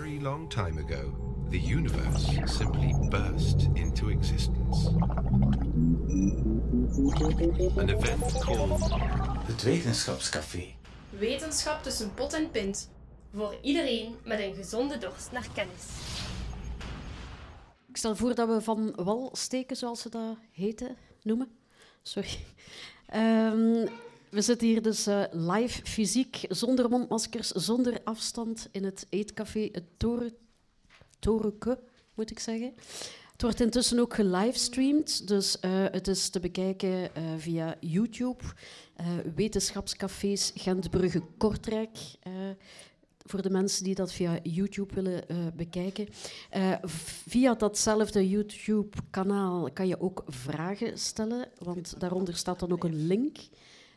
very long time ago, the universe simply burst into existence. An event called Het Wetenschapscafé. Wetenschap tussen pot en pint. Voor iedereen met een gezonde dorst naar kennis. Ik stel voor dat we van wal steken, zoals ze dat heten, noemen. Sorry. Ehm, we zitten hier dus eh, live, fysiek, zonder mondmaskers, zonder afstand in het eetcafé, het Toren, Torenke, moet ik zeggen. Het wordt intussen ook gelivestreamd, dus eh, het is te bekijken eh, via YouTube, Wetenschapscafés Gentbrugge Kortrijk. eh, voor de mensen die dat via YouTube willen bekijken. Via datzelfde YouTube-kanaal kan je ook vragen stellen, want daaronder staat dan ook een link.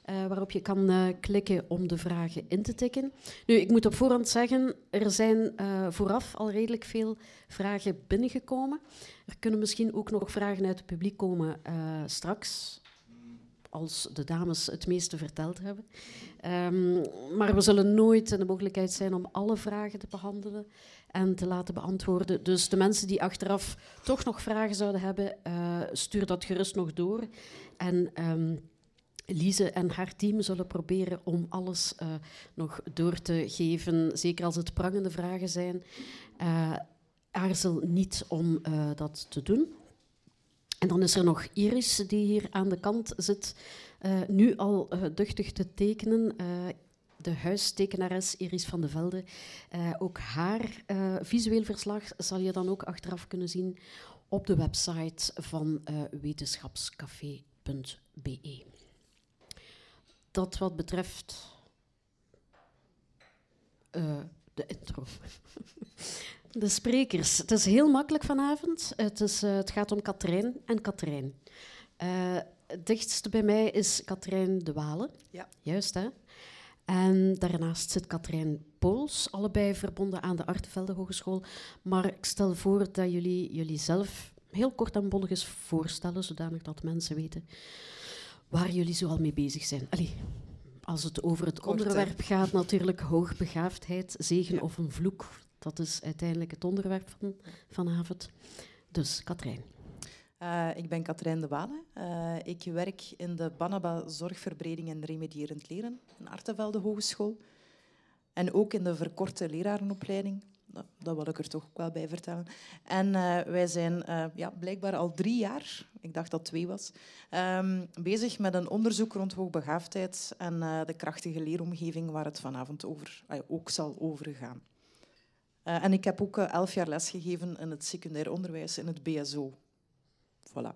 Eh, waarop je kan eh, klikken om de vragen in te tikken. Nu, ik moet op voorhand zeggen, er zijn eh, vooraf al redelijk veel vragen binnengekomen. Er kunnen misschien ook nog vragen uit het publiek komen straks, als de dames het meeste verteld hebben. Ehm, maar we zullen nooit in de mogelijkheid zijn om alle vragen te behandelen en te laten beantwoorden. Dus de mensen die achteraf toch nog vragen zouden hebben, stuur dat gerust nog door. En ehm, Lise en haar team zullen proberen om alles eh, nog door te geven, zeker als het prangende vragen zijn. Eh, aarzel niet om eh, dat te doen. En dan is er nog Iris, die hier aan de kant zit, nu al duchtig te tekenen. De huistekenares Iris van de Velde. Ook haar visueel verslag zal je dan ook achteraf kunnen zien op de website van wetenschapscafé.be. Dat wat betreft eh, de intro. De sprekers. Het is heel makkelijk vanavond. Het, is, eh, het gaat om Katrijn en Katrijn. Eh, het dichtste bij mij is Katrijn de Walen. Ja. Juist, hè? En daarnaast zit Katrijn Pools, allebei verbonden aan de Artevelde Hogeschool. Maar ik stel voor dat jullie jullie zelf heel kort en bondig eens voorstellen, zodanig dat mensen weten waar jullie zoal mee bezig zijn. Allee, als het over het Kort, hè? onderwerp gaat, natuurlijk hoogbegaafdheid, zegen Ja. of een vloek. Dat is uiteindelijk het onderwerp van vanavond. Dus, Katrijn. Eh, ik ben Katrijn de Walen. Eh, ik werk in de Banaba Zorgverbreding en Remedierend Leren, een Artevelde Hogeschool. En ook in de verkorte lerarenopleiding. Dat, dat wil ik er toch ook wel bij vertellen. En eh, wij zijn eh, ja, blijkbaar al drie jaar, ik dacht dat twee was, ehm, bezig met een onderzoek rond hoogbegaafdheid en eh, de krachtige leeromgeving waar het vanavond over, ja, ook zal overgaan. En ik heb ook elf jaar lesgegeven in het secundair onderwijs in het BSO. Voilà.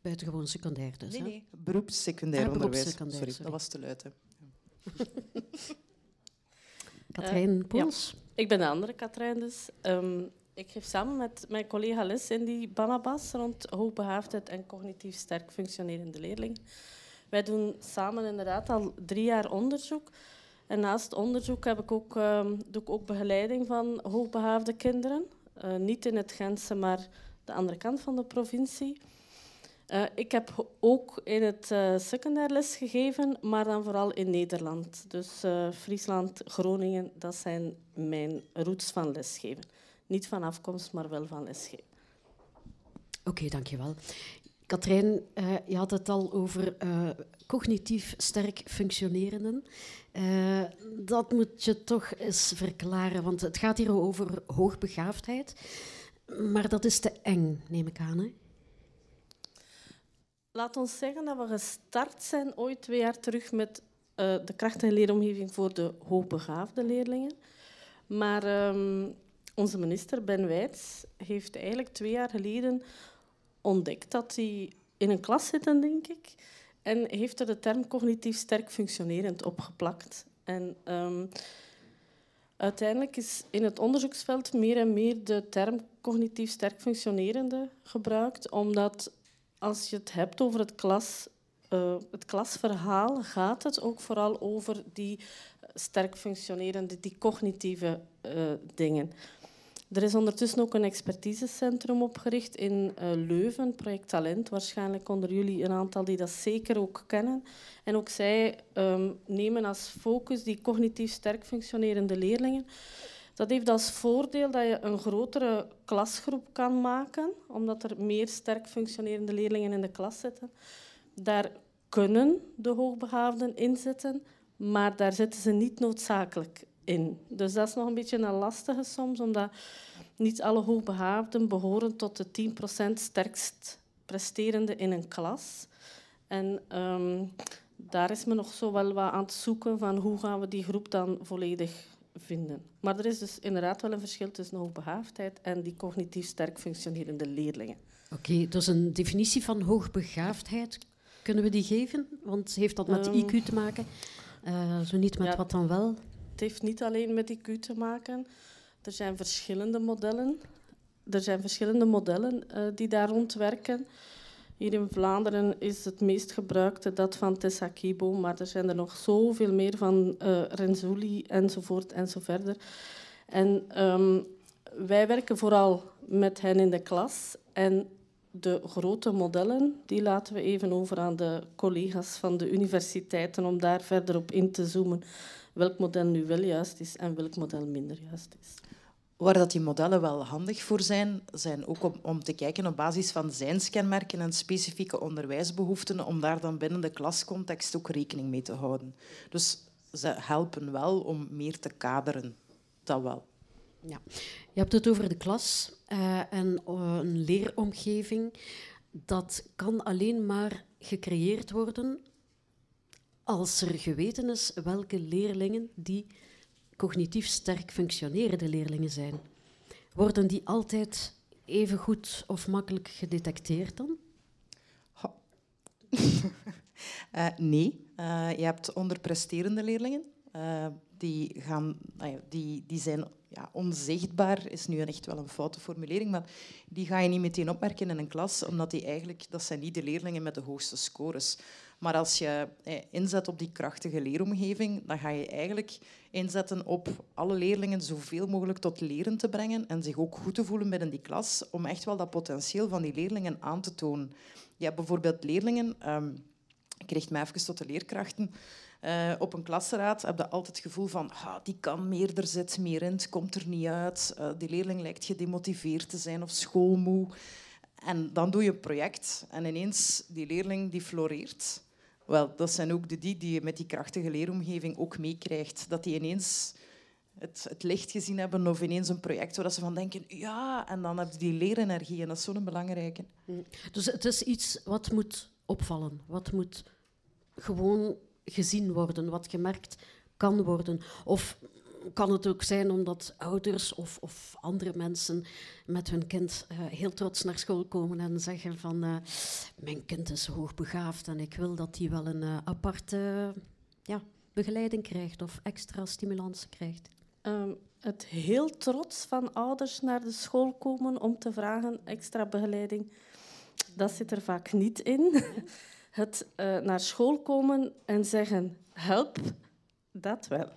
Buitengewoon secundair dus. Nee, hè? nee, beroepssecundair Ah, onderwijs. beroepssecundair, sorry, sorry. dat was te luid. Hè. Katrijn Eh, Pools. Ik ben de andere Katrijn dus. Ehm, ik geef samen met mijn collega les in die Banabas rond hoogbegaafdheid en cognitief sterk functionerende leerlingen. Wij doen samen inderdaad al drie jaar onderzoek. En naast onderzoek heb ik ook, ehm, doe ik ook begeleiding van hoogbegaafde kinderen. Eh, niet in het Gentse, maar de andere kant van de provincie. Eh, ik heb ook in het eh, secundair les gegeven, maar dan vooral in Nederland. Dus eh, Friesland, Groningen, dat zijn mijn roots van lesgeven. Niet van afkomst, maar wel van lesgeven. Oké, dankjewel. Katrijn, je had het al over cognitief sterk functionerenden. Dat moet je toch eens verklaren, want het gaat hier over hoogbegaafdheid. Maar dat is te eng, neem ik aan. Hè? Laat ons zeggen dat we gestart zijn ooit twee jaar terug met eh, de kracht- en leeromgeving voor de hoogbegaafde leerlingen. Maar ehm, onze minister Ben Wijts heeft eigenlijk twee jaar geleden ontdekt dat hij in een klas zit, denk ik, en heeft er de term cognitief sterk functionerend opgeplakt. En ehm, uiteindelijk is in het onderzoeksveld meer en meer de term cognitief sterk functionerende gebruikt, omdat als je het hebt over het, klas, eh, het klasverhaal, gaat het ook vooral over die sterk functionerende, die cognitieve eh, dingen. Er is ondertussen ook een expertisecentrum opgericht in eh, Leuven, Project Talent. Waarschijnlijk onder jullie een aantal die dat zeker ook kennen. En ook zij ehm, nemen als focus die cognitief sterk functionerende leerlingen. Dat heeft als voordeel dat je een grotere klasgroep kan maken, omdat er meer sterk functionerende leerlingen in de klas zitten. Daar kunnen de hoogbegaafden in zitten, maar daar zitten ze niet noodzakelijk in. Dus dat is nog een beetje een lastige soms, omdat niet alle hoogbegaafden behoren tot de 10% sterkst presterende in een klas. En um, daar is men nog zo wel wat aan het zoeken van hoe gaan we die groep dan volledig vinden. Maar er is dus inderdaad wel een verschil tussen hoogbegaafdheid en die cognitief sterk functionerende leerlingen. Oké, dus een definitie van hoogbegaafdheid, kunnen we die geven? Want heeft dat met um, IQ te maken? Uh, zo niet met ja, wat dan wel? Het heeft niet alleen met IQ te maken. Er zijn verschillende modellen. Er zijn verschillende modellen uh, die daar rond werken. Hier in Vlaanderen is het meest gebruikte dat van Tessa Kibo, maar er zijn er nog zoveel meer van uh, Renzulli enzovoort en zo verder. En um, wij werken vooral met hen in de klas en de grote modellen die laten we even over aan de collega's van de universiteiten om daar verder op in te zoomen welk model nu wel juist is en welk model minder juist is. Waar dat die modellen wel handig voor zijn, zijn ook om, om te kijken op basis van zijnskenmerken en specifieke onderwijsbehoeften, om daar dan binnen de klascontext ook rekening mee te houden. Dus ze helpen wel om meer te kaderen. Dat wel. Ja. Je hebt het over de klas uh, en uh, een leeromgeving. Dat kan alleen maar gecreëerd worden als er geweten is welke leerlingen die cognitief sterk functionerende leerlingen zijn. Worden die altijd even goed of makkelijk gedetecteerd dan? uh, nee, uh, je hebt onderpresterende leerlingen. Uh, die, gaan, nou die, die zijn ja, onzichtbaar, is nu echt wel een foute formulering, maar die ga je niet meteen opmerken in een klas, omdat die eigenlijk, dat zijn niet de leerlingen met de hoogste scores. Maar als je eh, inzet op die krachtige leeromgeving, dan ga je eigenlijk inzetten op alle leerlingen zoveel mogelijk tot leren te brengen en zich ook goed te voelen binnen die klas, om echt wel dat potentieel van die leerlingen aan te tonen. Je hebt bijvoorbeeld leerlingen, um, ik richt me even tot de leerkrachten, uh, op een klasraad heb je altijd het gevoel van die kan meer, er zit meer in, het komt er niet uit. Uh, die leerling lijkt gedemotiveerd te zijn of schoolmoe. En dan doe je een project en ineens die leerling die floreert. Wel, dat zijn ook de die die je met die krachtige leeromgeving ook meekrijgt. Dat die ineens het, het, licht gezien hebben of ineens een project waar ze van denken, ja, en dan heb je die leerenergie en dat is zo'n belangrijke. Dus het is iets wat moet opvallen, wat moet gewoon gezien worden, wat gemerkt kan worden. Of kan het ook zijn omdat ouders of, of andere mensen met hun kind uh, heel trots naar school komen en zeggen van uh, mijn kind is hoogbegaafd en ik wil dat hij wel een uh, aparte ja, begeleiding krijgt of extra stimulans krijgt. Um, het heel trots van ouders naar de school komen om te vragen extra begeleiding, dat zit er vaak niet in. Het naar school komen en zeggen help, dat wel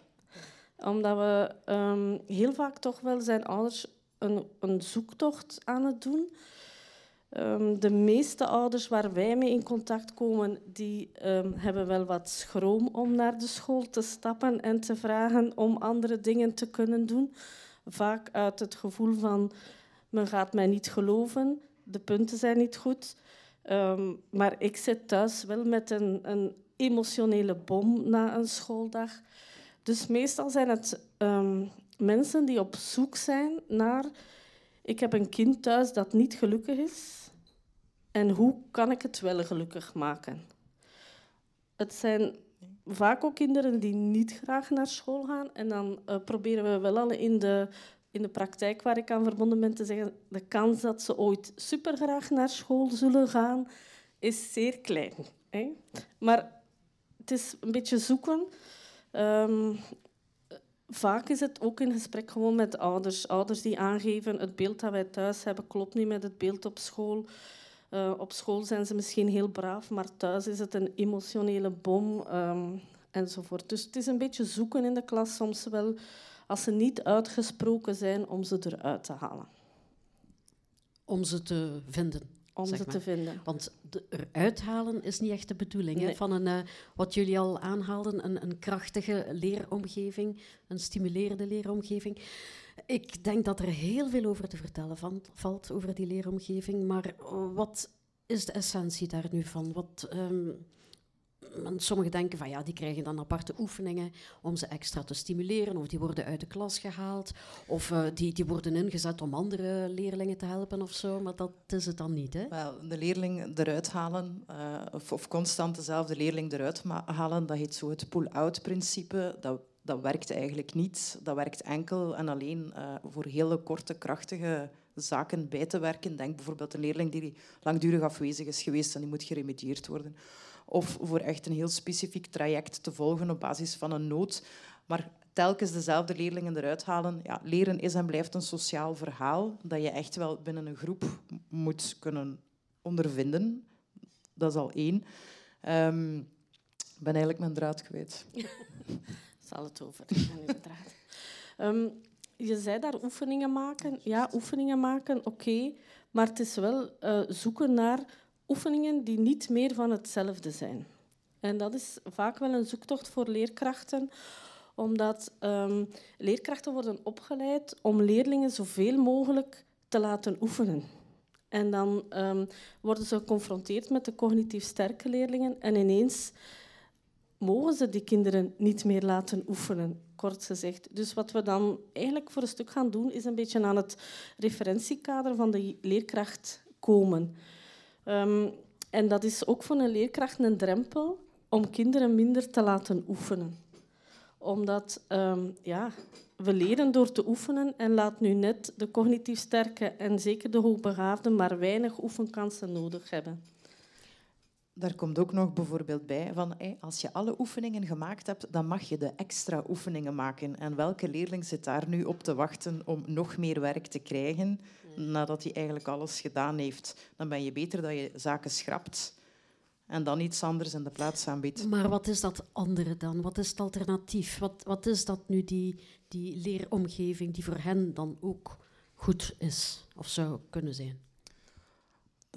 omdat we um, heel vaak toch wel zijn ouders een, een zoektocht aan het doen. Um, de meeste ouders waar wij mee in contact komen, die um, hebben wel wat schroom om naar de school te stappen en te vragen om andere dingen te kunnen doen. Vaak uit het gevoel van, men gaat mij niet geloven, de punten zijn niet goed. Maar ik zit thuis wel met een, een emotionele bom na een schooldag. Dus meestal zijn het um, mensen die op zoek zijn naar... Ik heb een kind thuis dat niet gelukkig is. En hoe kan ik het wel gelukkig maken? Het zijn vaak ook kinderen die niet graag naar school gaan. En dan uh, proberen we wel al in de, in de praktijk waar ik aan verbonden ben te zeggen... De kans dat ze ooit supergraag naar school zullen gaan, is zeer klein. Hè? Maar het is een beetje zoeken... Um, vaak is het ook in gesprek gewoon met ouders. Ouders die aangeven, het beeld dat wij thuis hebben klopt niet met het beeld op school. Uh, op school zijn ze misschien heel braaf, maar thuis is het een emotionele bom um, enzovoort. Dus het is een beetje zoeken in de klas soms wel, als ze niet uitgesproken zijn, om ze eruit te halen. Om ze te vinden? Om zeg ze maar. te vinden. Want de, eruit halen is niet echt de bedoeling. Hè? Van een, eh, wat jullie al aanhaalden, een, een krachtige leeromgeving, een stimulerende leeromgeving. Ik denk dat er heel veel over te vertellen van, valt over die leeromgeving. Maar eh, wat is de essentie daar nu van? Wat, ehm, want sommigen denken van ja, die krijgen dan aparte oefeningen om ze extra te stimuleren, of die worden uit de klas gehaald, of eh, die, die worden ingezet om andere leerlingen te helpen of zo. Maar dat is het dan niet, hè? Wel, de leerling eruit halen, eh, of, of constant dezelfde leerling eruit halen, dat heet zo het pull-out-principe. Dat, dat werkt eigenlijk niet. Dat werkt enkel en alleen eh, voor hele korte, krachtige zaken bij te werken. Denk bijvoorbeeld een leerling die langdurig afwezig is geweest en die moet geremedieerd worden. Of voor echt een heel specifiek traject te volgen op basis van een nood. Maar telkens dezelfde leerlingen eruit halen. Ja, leren is en blijft een sociaal verhaal dat je echt wel binnen een groep moet kunnen ondervinden. Dat is al één. Ehm, ik ben eigenlijk mijn draad kwijt. zal het over inderdaad. Ehm, je zei daar oefeningen maken. Ja, oefeningen maken, oké. maar het is wel eh, zoeken naar oefeningen die niet meer van hetzelfde zijn. En dat is vaak wel een zoektocht voor leerkrachten, omdat ehm, leerkrachten worden opgeleid om leerlingen zoveel mogelijk te laten oefenen. En dan ehm, worden ze geconfronteerd met de cognitief sterke leerlingen en ineens mogen ze die kinderen niet meer laten oefenen, kort gezegd. Dus wat we dan eigenlijk voor een stuk gaan doen, is een beetje aan het referentiekader van de leerkracht komen. Ehm, en dat is ook voor een leerkracht een drempel om kinderen minder te laten oefenen. Omdat ehm, ja, we leren door te oefenen en laat nu net de cognitief sterke en zeker de hoogbegaafden maar weinig oefenkansen nodig hebben. Daar komt ook nog bijvoorbeeld bij van als je alle oefeningen gemaakt hebt, dan mag je de extra oefeningen maken. En welke leerling zit daar nu op te wachten om nog meer werk te krijgen nadat hij eigenlijk alles gedaan heeft? Dan ben je beter dat je zaken schrapt en dan iets anders in de plaats aanbiedt. Maar wat is dat andere dan? Wat is het alternatief? Wat, wat is dat nu, die, die leeromgeving die voor hen dan ook goed is of zou kunnen zijn?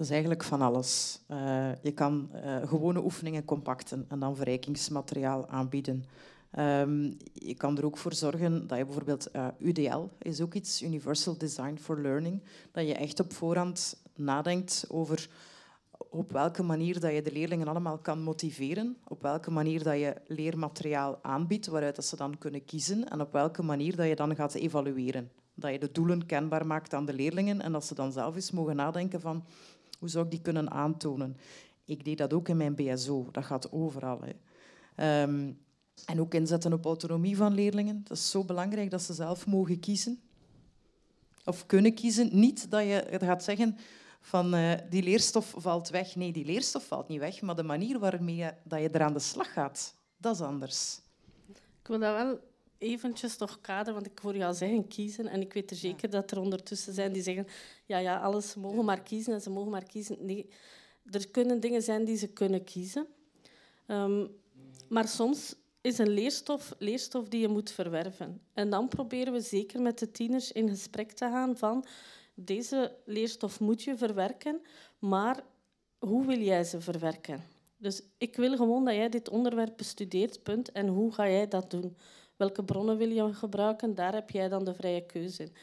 Dat is eigenlijk van alles. Eh, je kan eh, gewone oefeningen compacten en dan verrijkingsmateriaal aanbieden. Ehm, je kan er ook voor zorgen dat je bijvoorbeeld eh, UDL is ook iets, Universal Design for Learning, dat je echt op voorhand nadenkt over op welke manier dat je de leerlingen allemaal kan motiveren, op welke manier dat je leermateriaal aanbiedt waaruit dat ze dan kunnen kiezen en op welke manier dat je dan gaat evalueren. Dat je de doelen kenbaar maakt aan de leerlingen en dat ze dan zelf eens mogen nadenken van hoe zou ik die kunnen aantonen. Ik deed dat ook in mijn BSO, dat gaat overal. Hè. Ehm, en ook inzetten op autonomie van leerlingen. Dat is zo belangrijk dat ze zelf mogen kiezen. Of kunnen kiezen. Niet dat je gaat zeggen van eh, die leerstof valt weg. Nee, die leerstof valt niet weg, maar de manier waarmee je, dat je er aan de slag gaat, dat is anders. Ik wil dat wel eventjes toch kaderen, want ik hoor jou zeggen kiezen. En ik weet er zeker dat er ondertussen zijn die zeggen ja, ja, alles, ze mogen maar kiezen en ze mogen maar kiezen. Nee, er kunnen dingen zijn die ze kunnen kiezen. Ehm, maar soms is een leerstof leerstof die je moet verwerven. En dan proberen we zeker met de tieners in gesprek te gaan van deze leerstof moet je verwerken, maar hoe wil jij ze verwerken? Dus ik wil gewoon dat jij dit onderwerp bestudeert, punt. En hoe ga jij dat doen? Welke bronnen wil je gebruiken? Daar heb jij dan de vrije keuze in.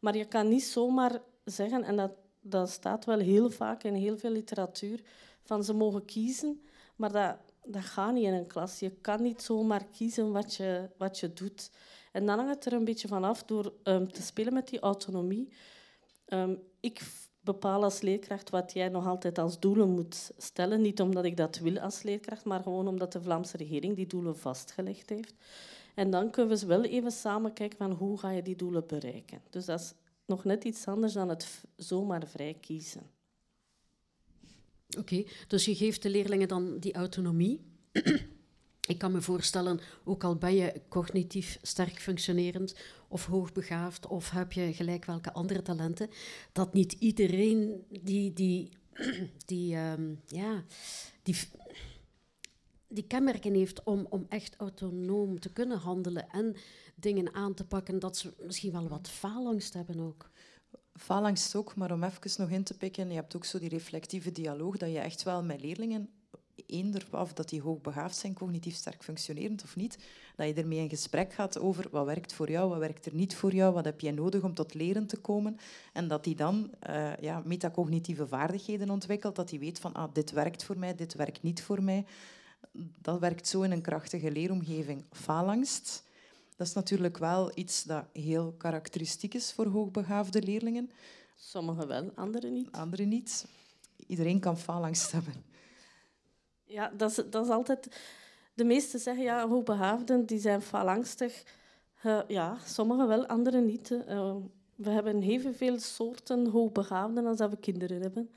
Maar je kan niet zomaar zeggen, en dat, dat staat wel heel vaak in heel veel literatuur, van ze mogen kiezen, maar dat, dat gaat niet in een klas. Je kan niet zomaar kiezen wat je, wat je doet. En dan hangt het er een beetje van af door um, te spelen met die autonomie. Um, ik bepaal als leerkracht wat jij nog altijd als doelen moet stellen. Niet omdat ik dat wil als leerkracht, maar gewoon omdat de Vlaamse regering die doelen vastgelegd heeft. En dan kunnen we wel even samen kijken van hoe ga je die doelen bereiken. Dus dat is nog net iets anders dan het zomaar vrij kiezen. Oké, dus je geeft de leerlingen dan die autonomie. Ik kan me voorstellen, ook al ben je cognitief sterk functionerend of hoogbegaafd of heb je gelijk welke andere talenten, dat niet iedereen die, die, die, um, ja, die, die kenmerken heeft om, om echt autonoom te kunnen handelen en dingen aan te pakken, dat ze misschien wel wat faalangst hebben ook. Phalanx ook, maar om even nog in te pikken, je hebt ook zo die reflectieve dialoog, dat je echt wel met leerlingen, eender of dat die hoogbegaafd zijn, cognitief sterk functionerend of niet, dat je ermee in gesprek gaat over wat werkt voor jou, wat werkt er niet voor jou, wat heb jij nodig om tot leren te komen. En dat die dan uh, ja, metacognitieve vaardigheden ontwikkelt, dat hij weet van ah, dit werkt voor mij, dit werkt niet voor mij. Dat werkt zo in een krachtige leeromgeving. Faalangst, dat is natuurlijk wel iets dat heel karakteristiek is voor hoogbegaafde leerlingen. Sommigen wel, anderen niet. Anderen niet. Iedereen kan faalangst hebben. Ja, dat is, dat is altijd... De meesten zeggen, ja, hoogbegaafden die zijn faalangstig. Uh, ja, sommigen wel, anderen niet. Uh, we hebben heel veel soorten hoogbegaafden als dat we kinderen hebben.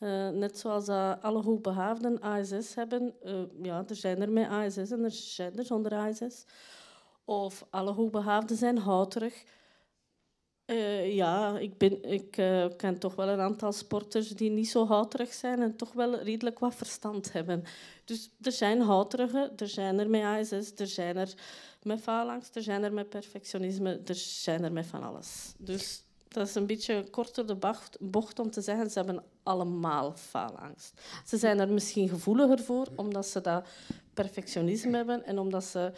Uh, net zoals alle hoogbegaafden ASS hebben. ja, er zijn er met ASS en er zijn er zonder ASS. Of alle hoogbegaafden zijn houterig. Uh, ja, ik, ben, ik ken toch wel een aantal sporters die niet zo houterig zijn en toch wel redelijk wat verstand hebben. Dus er zijn houterigen, er zijn er met ASS, er zijn er met phalanx, er zijn er met perfectionisme, er zijn er met van alles. Dus dat is een beetje korter de bocht om te zeggen, ze hebben allemaal faalangst. Ze zijn er misschien gevoeliger voor, omdat ze dat perfectionisme hebben en omdat ze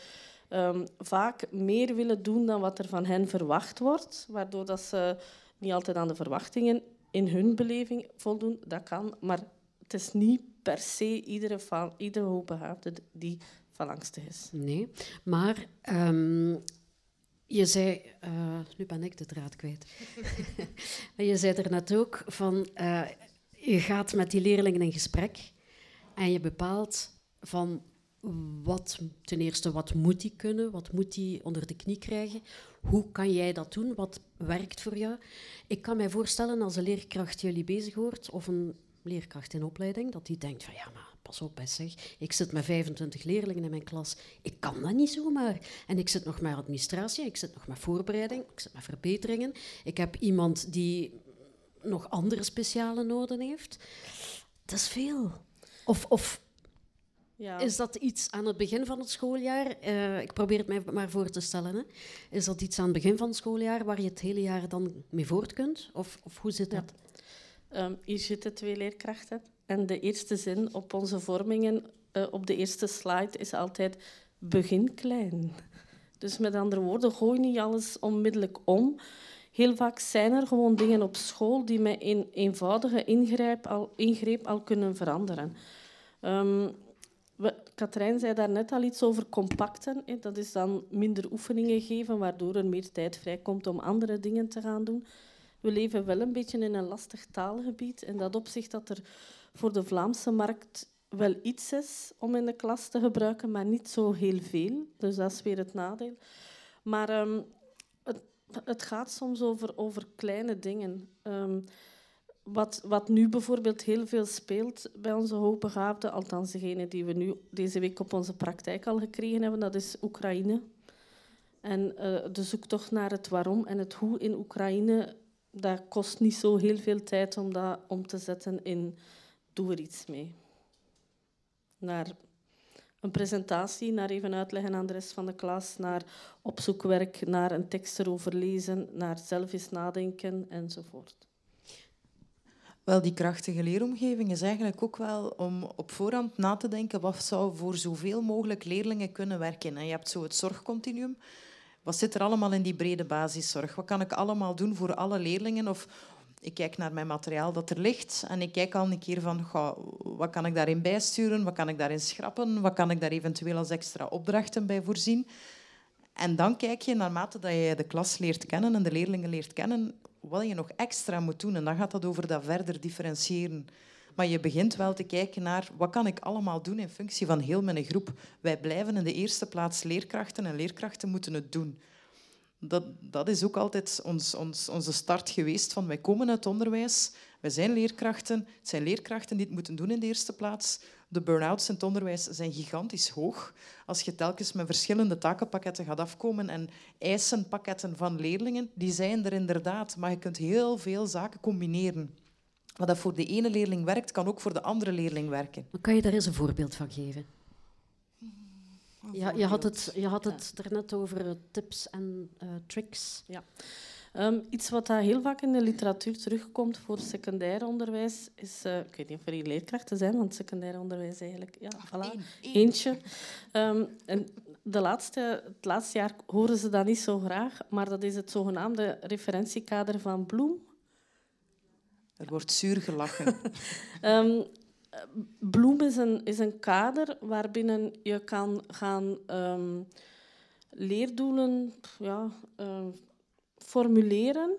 um, vaak meer willen doen dan wat er van hen verwacht wordt, waardoor dat ze niet altijd aan de verwachtingen in hun beleving voldoen. Dat kan, maar het is niet per se iedere, iedere hoogbegaafde die valangstig is. Nee, maar um, je zei... Uh, nu ben ik de draad kwijt. je zei er net ook van... Uh, je gaat met die leerlingen in gesprek en je bepaalt van wat, ten eerste, wat moet die kunnen? Wat moet die onder de knie krijgen? Hoe kan jij dat doen? Wat werkt voor jou? Ik kan mij voorstellen als een leerkracht jullie bezig hoort, of een leerkracht in opleiding, dat die denkt van ja, maar pas op, zeg. Ik zit met 25 leerlingen in mijn klas. Ik kan dat niet zomaar. En ik zit nog met administratie, ik zit nog met voorbereiding, ik zit met verbeteringen. Ik heb iemand die nog andere speciale noden heeft. Dat is veel. Of, of ja. Is dat iets aan het begin van het schooljaar? Uh, ik probeer het mij maar voor te stellen. Hè. Is dat iets aan het begin van het schooljaar waar je het hele jaar dan mee voort kunt? Of, of hoe zit dat? Um, hier zitten twee leerkrachten. En de eerste zin op onze vormingen, uh, op de eerste slide, is altijd begin klein. Dus met andere woorden, gooi niet alles onmiddellijk om. Heel vaak zijn er gewoon dingen op school die met een eenvoudige ingreep al, ingreep al kunnen veranderen. Um, Katrijn zei daar net al iets over compacten. Dat is dan minder oefeningen geven, waardoor er meer tijd vrijkomt om andere dingen te gaan doen. We leven wel een beetje in een lastig taalgebied. In dat opzicht dat er voor de Vlaamse markt wel iets is om in de klas te gebruiken, maar niet zo heel veel. Dus dat is weer het nadeel. Maar um, het, het, gaat soms over, over kleine dingen. Um, wat, wat nu bijvoorbeeld heel veel speelt bij onze hoogbegaafden, althans degene die we nu deze week op onze praktijk al gekregen hebben, dat is Oekraïne. En uh, de zoektocht naar het waarom en het hoe in Oekraïne, dat kost niet zo heel veel tijd om dat om te zetten in doe er iets mee. Naar een presentatie, naar even uitleggen aan de rest van de klas, naar opzoekwerk, naar een tekst erover lezen, naar zelf eens nadenken enzovoort. Wel, die krachtige leeromgeving is eigenlijk ook wel om op voorhand na te denken wat zou voor zoveel mogelijk leerlingen kunnen werken. En je hebt zo het zorgcontinuum. Wat zit er allemaal in die brede basiszorg? Wat kan ik allemaal doen voor alle leerlingen? Of ik kijk naar mijn materiaal dat er ligt en ik kijk al een keer van wat kan ik daarin bijsturen, wat kan ik daarin schrappen, wat kan ik daar eventueel als extra opdrachten bij voorzien. En dan kijk je naarmate dat je de klas leert kennen en de leerlingen leert kennen, wat je nog extra moet doen. En dan gaat dat over dat verder differentiëren. Maar je begint wel te kijken naar wat kan ik allemaal doen in functie van heel mijn groep. Wij blijven in de eerste plaats leerkrachten en leerkrachten moeten het doen. Dat, dat is ook altijd ons, ons, onze start geweest van wij komen uit onderwijs, wij zijn leerkrachten, het zijn leerkrachten die het moeten doen in de eerste plaats. De burn-outs in het onderwijs zijn gigantisch hoog. Als je telkens met verschillende takenpakketten gaat afkomen en eisenpakketten van leerlingen, die zijn er inderdaad, maar je kunt heel veel zaken combineren. Wat dat voor de ene leerling werkt, kan ook voor de andere leerling werken. Kan je daar eens een voorbeeld van geven? Ja, je had het, je had het er net over tips en uh, tricks. Ja. Um, iets wat daar heel vaak in de literatuur terugkomt voor secundair onderwijs is... Uh, ik weet niet of er hier leerkrachten zijn, want secundair onderwijs eigenlijk... Ja, voilà, eentje. Um, en de laatste, het laatste jaar horen ze dat niet zo graag, maar dat is het zogenaamde referentiekader van Bloem. Er wordt zuur gelachen. um, Bloem is een, is een kader waarbinnen je kan gaan um, leerdoelen ja, uh, formuleren.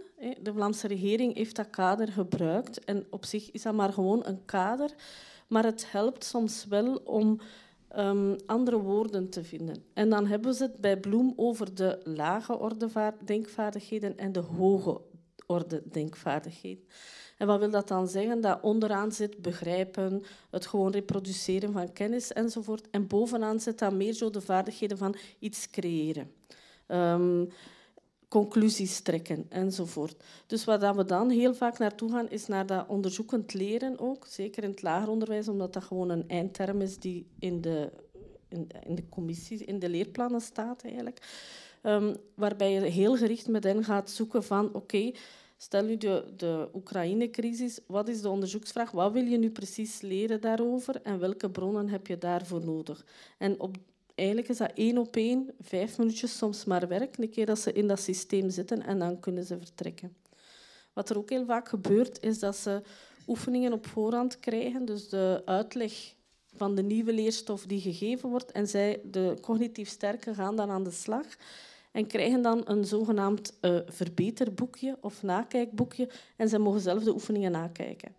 De Vlaamse regering heeft dat kader gebruikt en op zich is dat maar gewoon een kader, maar het helpt soms wel om um, andere woorden te vinden. En dan hebben ze het bij Bloem over de lage orde denkvaardigheden en de hoge orde denkvaardigheden. En wat wil dat dan zeggen? Dat onderaan zit begrijpen, het gewoon reproduceren van kennis enzovoort. En bovenaan zit dan meer zo de vaardigheden van iets creëren. Um, conclusies trekken enzovoort. Dus waar we dan heel vaak naartoe gaan, is naar dat onderzoekend leren ook. Zeker in het lager onderwijs, omdat dat gewoon een eindterm is die in de, in, de commissie, in de leerplannen staat eigenlijk. Um, waarbij je heel gericht met hen gaat zoeken van oké, stel nu de, de Oekraïne-crisis, wat is de onderzoeksvraag? Wat wil je nu precies leren daarover en welke bronnen heb je daarvoor nodig? En op eigenlijk is dat één op één, vijf minuutjes soms maar werk, een keer dat ze in dat systeem zitten en dan kunnen ze vertrekken. Wat er ook heel vaak gebeurt, is dat ze oefeningen op voorhand krijgen, dus de uitleg van de nieuwe leerstof die gegeven wordt, en zij, de cognitief sterke, gaan dan aan de slag en krijgen dan een zogenaamd uh, verbeterboekje of nakijkboekje en ze mogen zelf de oefeningen nakijken.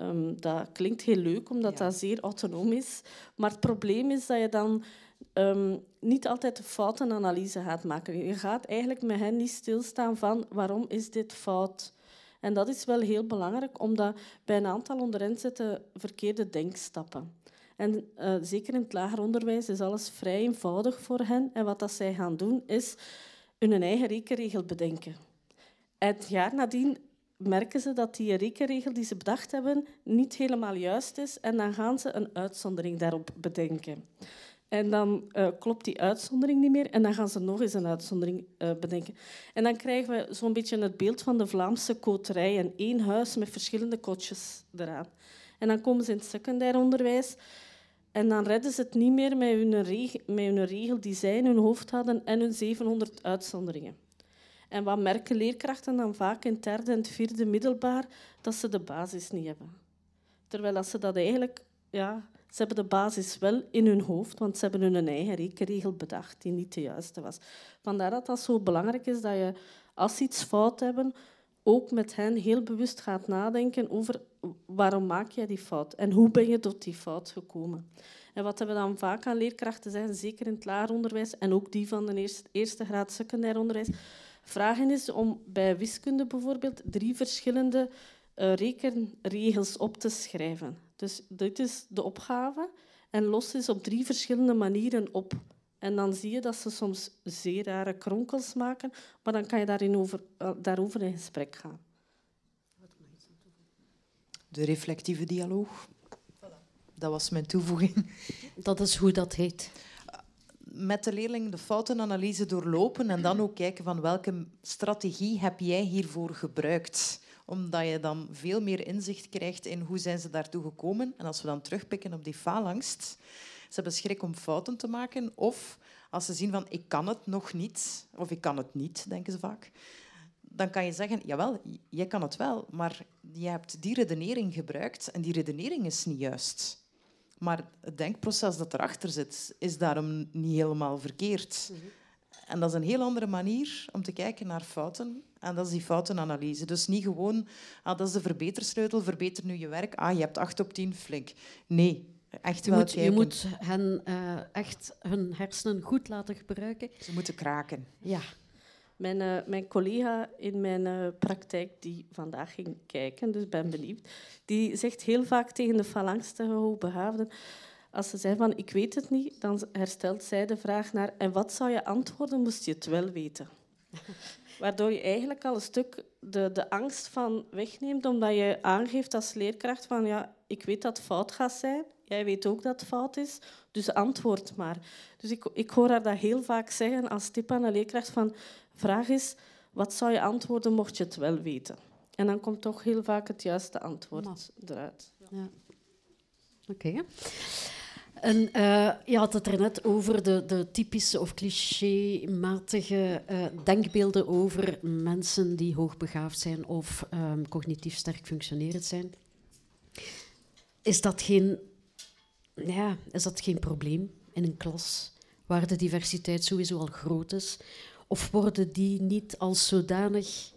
Um, dat klinkt heel leuk, omdat dat zeer autonoom is. Maar het probleem is dat je dan um, niet altijd de foutenanalyse gaat maken. Je gaat eigenlijk met hen niet stilstaan van waarom is dit fout. En dat is wel heel belangrijk, omdat bij een aantal onder hen zitten verkeerde denkstappen. En uh, zeker in het lager onderwijs is alles vrij eenvoudig voor hen. En wat dat zij gaan doen, is hun eigen rekenregel bedenken. En het jaar nadien merken ze dat die rekenregel die ze bedacht hebben niet helemaal juist is en dan gaan ze een uitzondering daarop bedenken. En dan uh, klopt die uitzondering niet meer en dan gaan ze nog eens een uitzondering uh, bedenken. En dan krijgen we zo'n beetje het beeld van de Vlaamse koterij en één huis met verschillende kotjes eraan. En dan komen ze in het secundair onderwijs en dan redden ze het niet meer met hun, regel, met hun regel die zij in hun hoofd hadden en hun 700 uitzonderingen. En wat merken leerkrachten dan vaak in het derde en het vierde middelbaar? Dat ze de basis niet hebben. Terwijl als ze dat eigenlijk... Ja, ze hebben de basis wel in hun hoofd, want ze hebben hun eigen rekenregel bedacht die niet de juiste was. Vandaar dat dat zo belangrijk is dat je, als ze iets fout hebben, ook met hen heel bewust gaat nadenken over waarom maak je die fout en hoe ben je tot die fout gekomen. En wat we dan vaak aan leerkrachten zeggen, zeker in het lager onderwijs en ook die van de eerste, eerste graad secundair onderwijs, vragen is om bij wiskunde bijvoorbeeld drie verschillende uh, rekenregels op te schrijven. Dus dit is de opgave en los is op drie verschillende manieren op. En dan zie je dat ze soms zeer rare kronkels maken, maar dan kan je daarin over, uh, daarover in gesprek gaan. De reflectieve dialoog. Dat was mijn toevoeging. Dat is hoe dat heet met de leerling de foutenanalyse doorlopen en dan ook kijken van welke strategie heb jij hiervoor gebruikt. Omdat je dan veel meer inzicht krijgt in hoe zijn ze daartoe gekomen. En als we dan terugpikken op die faalangst, ze hebben schrik om fouten te maken. Of als ze zien van ik kan het nog niet, of ik kan het niet, denken ze vaak. Dan kan je zeggen, jawel, jij kan het wel, maar je hebt die redenering gebruikt en die redenering is niet juist. Maar het denkproces dat erachter zit, is daarom niet helemaal verkeerd. Mhm. En dat is een heel andere manier om te kijken naar fouten. En dat is die foutenanalyse. Dus niet gewoon, ah, dat is de verbetersleutel, verbeter nu je werk. Ah, je hebt acht op tien, flink. Nee, echt wel je moet, kijken. Je moet hen uh, echt hun hersenen goed laten gebruiken. Ze moeten kraken. Ja. Mijn, uh, mijn collega in mijn uh, praktijk, die vandaag ging kijken, dus ben benieuwd, die zegt heel vaak tegen de phalanxte hoogbegaafden, als ze zei van ik weet het niet, dan herstelt zij de vraag naar en wat zou je antwoorden moest je het wel weten. Waardoor je eigenlijk al een stuk de, de angst van wegneemt, omdat je aangeeft als leerkracht van ja, ik weet dat het fout gaat zijn, jij weet ook dat het fout is, dus antwoord maar. Dus ik, ik hoor haar dat heel vaak zeggen als tip aan een leerkracht van vraag is Wat zou je antwoorden mocht je het wel weten? En dan komt toch heel vaak het juiste antwoord eruit. Ja. Oké. En eh, je had het er net over de, de typische of clichématige eh, denkbeelden over mensen die hoogbegaafd zijn of ehm, cognitief sterk functionerend zijn. Is dat geen, ja, is dat geen probleem in een klas waar de diversiteit sowieso al groot is? Of worden die niet als zodanig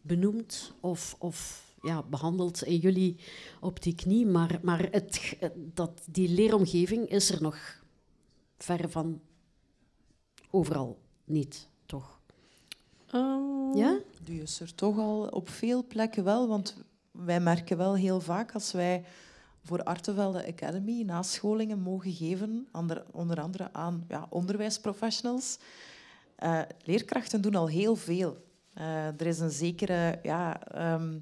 benoemd of, of ja, behandeld in jullie optiek niet, maar, maar het, dat, die leeromgeving is er nog ver van overal niet, toch? Ehm, Ja? Die is er toch al op veel plekken wel, want wij merken wel heel vaak als wij voor Artevelde Academy nascholingen mogen geven, onder andere aan ja, onderwijsprofessionals. Eh, leerkrachten doen al heel veel. Eh, er is een zekere... Ja, ehm,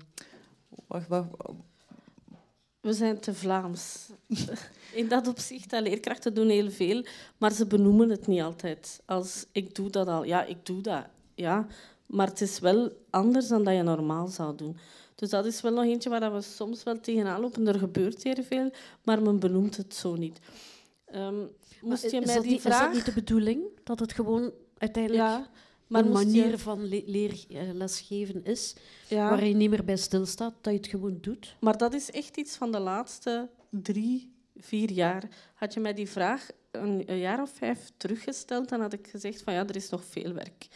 We zijn te Vlaams. In dat opzicht, dat leerkrachten doen heel veel, maar ze benoemen het niet altijd. Als ik doe dat al, ja, ik doe dat. Ja, maar het is wel anders dan dat je normaal zou doen. Dus dat is wel nog eentje waar we soms wel tegenaan lopen. Er gebeurt heel veel, maar men benoemt het zo niet. Ehm, moest je is, mij dat die niet, is vraag... dat niet de bedoeling? Dat het gewoon uiteindelijk Ja, maar een manier je... van le- leer, eh, lesgeven is, Ja. waar je niet meer bij stilstaat, dat je het gewoon doet? Maar dat is echt iets van de laatste drie, vier jaar. Had je mij die vraag een, een jaar of vijf teruggesteld, dan had ik gezegd van ja, er is nog veel werk.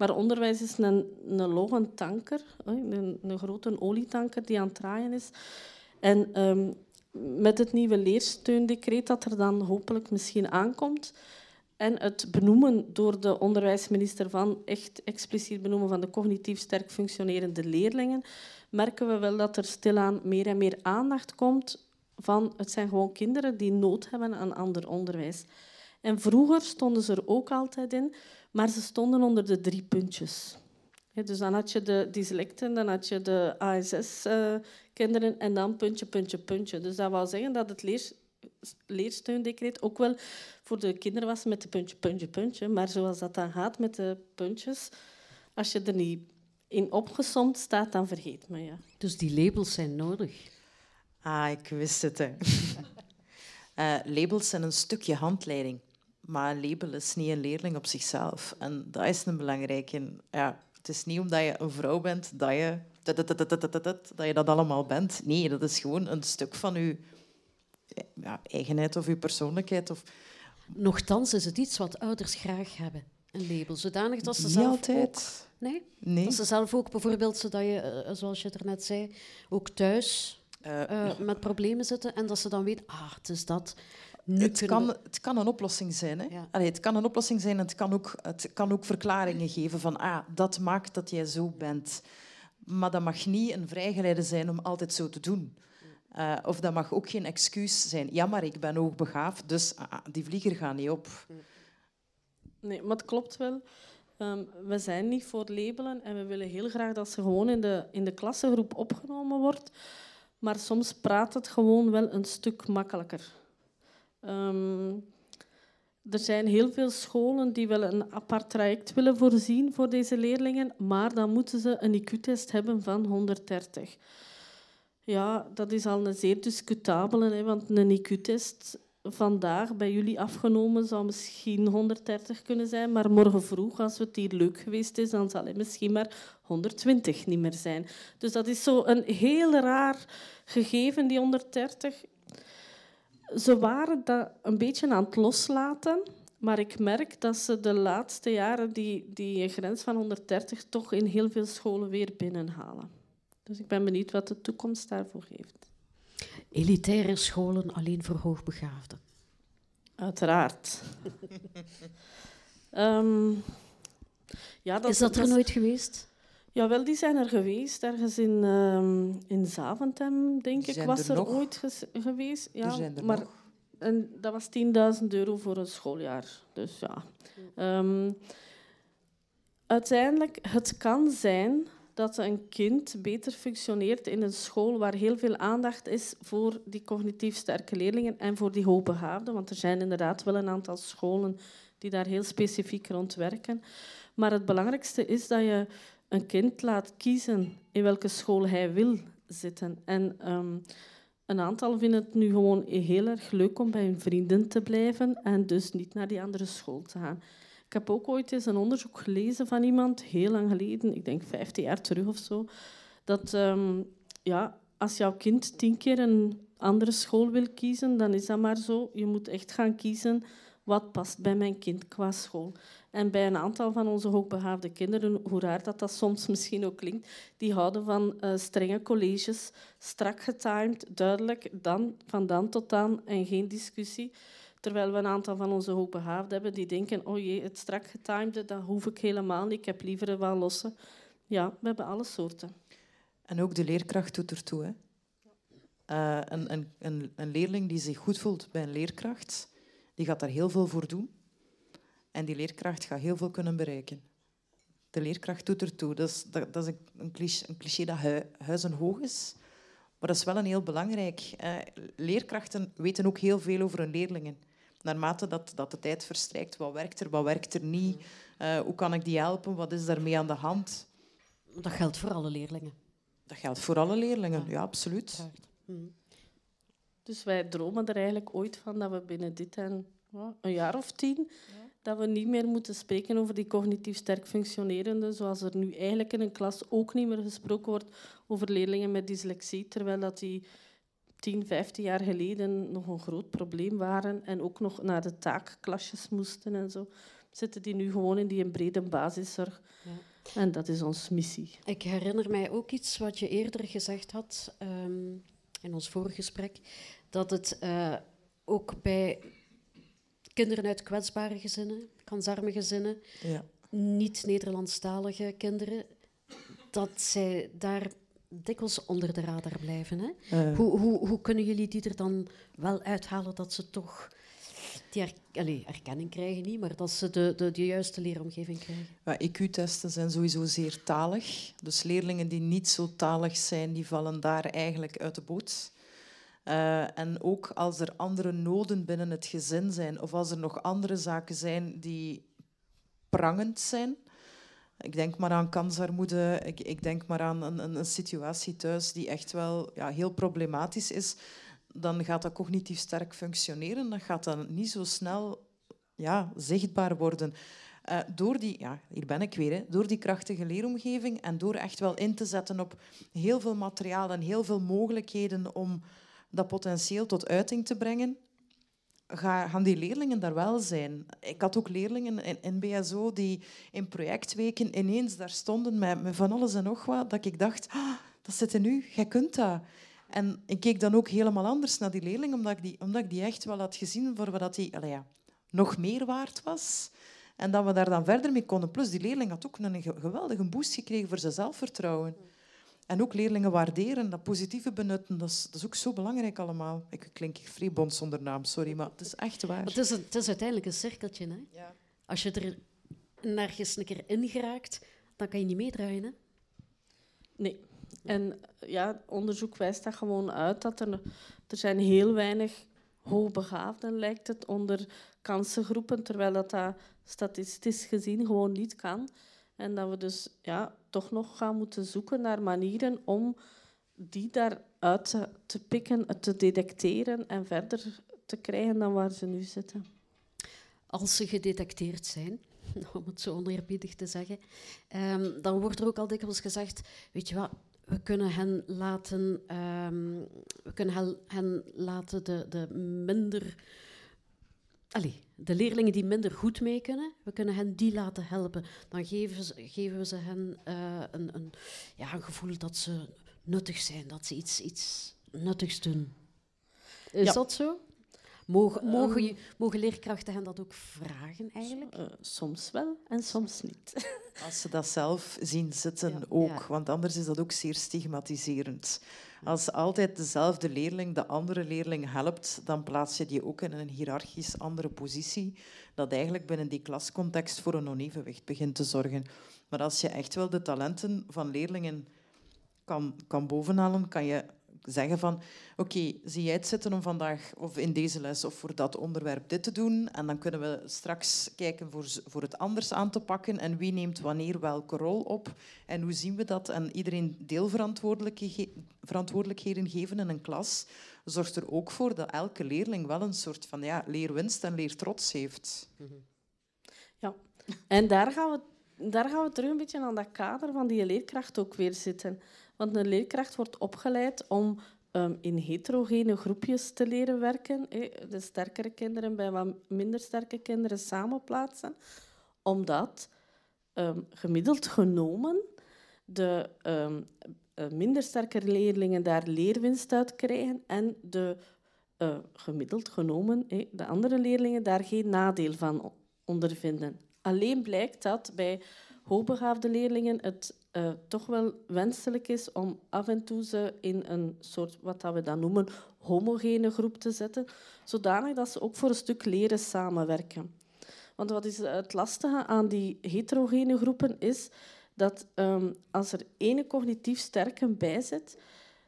Maar onderwijs is een, een logge tanker, hè, een, een grote olietanker die aan het draaien is. En ehm, met het nieuwe leersteundecreet dat er dan hopelijk misschien aankomt, en het benoemen door de onderwijsminister van, echt expliciet benoemen van de cognitief sterk functionerende leerlingen, merken we wel dat er stilaan meer en meer aandacht komt van het zijn gewoon kinderen die nood hebben aan ander onderwijs. En vroeger stonden ze er ook altijd in, maar ze stonden onder de drie puntjes. Hè, Dus dan had je de dyslecten, dan had je de ASS-kinderen en dan puntje, puntje, puntje. Dus dat wou zeggen dat het leer, leersteundecreet ook wel voor de kinderen was met de puntje, puntje, puntje. Maar zoals dat dan gaat met de puntjes, als je er niet in opgesomd staat, dan vergeet men je. Dus die labels zijn nodig. Ah, ik wist het. Hè. Eh, labels zijn een stukje handleiding. Maar een label is niet een leerling op zichzelf. En dat is een belangrijke. Ja, het is niet omdat je een vrouw bent dat je dat je dat allemaal bent. Nee, dat is gewoon een stuk van je ja, eigenheid of je persoonlijkheid. Of... Nochtans is het iets wat ouders graag hebben, een label. Zodanig dat ze Niet zelf altijd. ook... Nee? Nee. Dat ze zelf ook bijvoorbeeld, zodat je, eh, zoals je er net zei, ook thuis Eh, eh, met problemen zitten en dat ze dan weten, ah, het is dat. Het, kan, het kan een oplossing zijn. Hè? Ja. Allee, het kan een oplossing zijn en het kan, ook, het kan ook verklaringen geven van ah, dat maakt dat jij zo bent. Maar dat mag niet een vrijgeleide zijn om altijd zo te doen. Eh, of dat mag ook geen excuus zijn. Ja, maar ik ben hoogbegaafd, dus ah, ah, die vlieger gaat niet op. Nee, maar het klopt wel. Ehm, we zijn niet voor labelen en we willen heel graag dat ze gewoon in de, in de klassengroep opgenomen wordt. Maar soms praat het gewoon wel een stuk makkelijker. Ehm, er zijn heel veel scholen die wel een apart traject willen voorzien voor deze leerlingen, maar dan moeten ze een IQ-test hebben van 130. Ja, dat is al een zeer discutabele, hè, want een IQ-test vandaag bij jullie afgenomen zou misschien 130 kunnen zijn, maar morgen vroeg, als het hier leuk geweest is, dan zal het misschien maar 120 niet meer zijn. Dus dat is zo een heel raar gegeven, die 130. Ze waren dat een beetje aan het loslaten, maar ik merk dat ze de laatste jaren die, die grens van 130 toch in heel veel scholen weer binnenhalen. Dus ik ben benieuwd wat de toekomst daarvoor heeft. Elitaire scholen alleen voor hoogbegaafden. Uiteraard. Ehm, ja, dat is dat er dat nooit geweest? Jawel, die zijn er geweest. Ergens in, ehm in Zaventem, denk ik, was er er ooit geweest. Ja, er zijn er maar nog. En dat was 10.000 euro voor een schooljaar. Dus ja. Ehm, uiteindelijk, het kan zijn dat een kind beter functioneert in een school waar heel veel aandacht is voor die cognitief sterke leerlingen en voor die hoogbegaafden. Want er zijn inderdaad wel een aantal scholen die daar heel specifiek rond werken. Maar het belangrijkste is dat je een kind laat kiezen in welke school hij wil zitten. En ehm, een aantal vinden het nu gewoon heel erg leuk om bij hun vrienden te blijven en dus niet naar die andere school te gaan. Ik heb ook ooit eens een onderzoek gelezen van iemand, heel lang geleden, ik denk 15 jaar terug of zo, dat ehm, ja, als jouw kind tien keer een andere school wil kiezen, dan is dat maar zo. Je moet echt gaan kiezen wat past bij mijn kind qua school. En bij een aantal van onze hoogbegaafde kinderen, hoe raar dat dat soms misschien ook klinkt, die houden van uh, strenge colleges, strak getimed, duidelijk, dan, van dan tot dan en geen discussie. Terwijl we een aantal van onze hoogbegaafden hebben die denken, oh jee, het strak getimede, dat hoef ik helemaal niet, ik heb liever wel losse. Ja, we hebben alle soorten. En ook de leerkracht doet ertoe. Hè? Uh, een, een, een, een leerling die zich goed voelt bij een leerkracht, die gaat daar heel veel voor doen. En die leerkracht gaat heel veel kunnen bereiken. De leerkracht doet ertoe. Dat is, dat, dat is een, cliché, een cliché dat hu, huizen hoog is. Maar dat is wel een heel belangrijk. Eh, leerkrachten weten ook heel veel over hun leerlingen. Naarmate dat, dat de tijd verstrijkt, wat werkt er, wat werkt er niet, uh, hoe kan ik die helpen, wat is daarmee aan de hand. Dat geldt voor alle leerlingen. Dat geldt voor alle leerlingen, ja, absoluut. Dus wij dromen er eigenlijk ooit van dat we binnen dit en een jaar of tien, dat we niet meer moeten spreken over die cognitief sterk functionerende, zoals er nu eigenlijk in een klas ook niet meer gesproken wordt over leerlingen met dyslexie, terwijl dat die 10, 15 jaar geleden nog een groot probleem waren en ook nog naar de taakklasjes moesten en zo, zitten die nu gewoon in die brede basiszorg. Ja. En dat is onze missie. Ik herinner mij ook iets wat je eerder gezegd had um, in ons vorige gesprek, dat het uh, ook bij kinderen uit kwetsbare gezinnen, kansarme gezinnen, ja. niet-Nederlandstalige kinderen, dat zij daar dikwijls onder de radar blijven. Hè? Uh. Hoe, hoe, hoe kunnen jullie die er dan wel uithalen dat ze toch die er, erkenning krijgen niet, maar dat ze de, de, de juiste leeromgeving krijgen. Ja, IQ-testen zijn sowieso zeer talig. Dus leerlingen die niet zo talig zijn, die vallen daar eigenlijk uit de boot. Uh, en ook als er andere noden binnen het gezin zijn, of als er nog andere zaken zijn die prangend zijn. Ik denk maar aan kansarmoede, ik, ik denk maar aan een, een, een, situatie thuis die echt wel ja, heel problematisch is dan gaat dat cognitief sterk functioneren. Dat gaat dan niet zo snel ja, zichtbaar worden. Uh, door die, ja, hier ben ik weer, hè, door die krachtige leeromgeving en door echt wel in te zetten op heel veel materiaal en heel veel mogelijkheden om dat potentieel tot uiting te brengen, gaan die leerlingen daar wel zijn. Ik had ook leerlingen in, BSO die in projectweken ineens daar stonden met, met van alles en nog wat, dat ik dacht, ah, dat zit er nu, jij kunt dat. En ik keek dan ook helemaal anders naar die leerling, omdat ik die, omdat ik die echt wel had gezien voor wat die ja, nog meer waard was. En dat we daar dan verder mee konden. Plus, die leerling had ook een geweldige boost gekregen voor zijn zelfvertrouwen. En ook leerlingen waarderen, dat positieve benutten, dat is, dat is ook zo belangrijk allemaal. Ik klink vreebond zonder naam, sorry, maar het is echt waar. Het is, het is uiteindelijk een cirkeltje. Hè? Ja. Als je er nergens een keer in geraakt, dan kan je niet meedraaien. Hè? Nee. En ja, onderzoek wijst dat gewoon uit dat er, er zijn heel weinig hoogbegaafden, lijkt het, onder kansengroepen, terwijl dat, dat statistisch gezien gewoon niet kan. En dat we dus ja, toch nog gaan moeten zoeken naar manieren om die daaruit te, te pikken, te detecteren en verder te krijgen dan waar ze nu zitten. Als ze gedetecteerd zijn, om het zo oneerbiedig te zeggen, um, dan wordt er ook al dikwijls gezegd, weet je wat, we kunnen hen laten, um, we kunnen hen, laten de, de minder. Allee, de leerlingen die minder goed mee kunnen, we kunnen hen die laten helpen. Dan geven, ze, geven we ze hen uh, een, een, ja, een gevoel dat ze nuttig zijn, dat ze iets, iets nuttigs doen. Is ja. dat zo? Mogen, mogen, um, mogen, leerkrachten hen dat ook vragen eigenlijk? Uh, soms wel en soms niet. Als ze dat zelf zien zitten ja, ook, ja. want anders is dat ook zeer stigmatiserend. Als altijd dezelfde leerling de andere leerling helpt, dan plaats je die ook in een hiërarchisch andere positie, dat eigenlijk binnen die klascontext voor een onevenwicht begint te zorgen. Maar als je echt wel de talenten van leerlingen kan, kan bovenhalen, kan je zeggen van oké, zie jij het zitten om vandaag of in deze les of voor dat onderwerp dit te doen? En dan kunnen we straks kijken voor, voor het anders aan te pakken. En wie neemt wanneer welke rol op? En hoe zien we dat? En iedereen deelverantwoordelijkheden geven in een klas zorgt er ook voor dat elke leerling wel een soort van ja, leerwinst en leertrots heeft. Ja, en daar gaan we daar gaan we terug een beetje aan dat kader van die leerkracht ook weer zitten. Want een leerkracht wordt opgeleid om um, in heterogene groepjes te leren werken. De sterkere kinderen bij wat minder sterke kinderen samenplaatsen. Omdat um, gemiddeld genomen de um, minder sterke leerlingen daar leerwinst uit krijgen en de uh, gemiddeld genomen de andere leerlingen daar geen nadeel van ondervinden. Alleen blijkt dat bij hoogbegaafde leerlingen het uh, toch wel wenselijk is om af en toe ze in een soort, wat we dan noemen, homogene groep te zetten, zodanig dat ze ook voor een stuk leren samenwerken. Want wat is het lastige aan die heterogene groepen is dat um, als er ene cognitief sterke bij zit,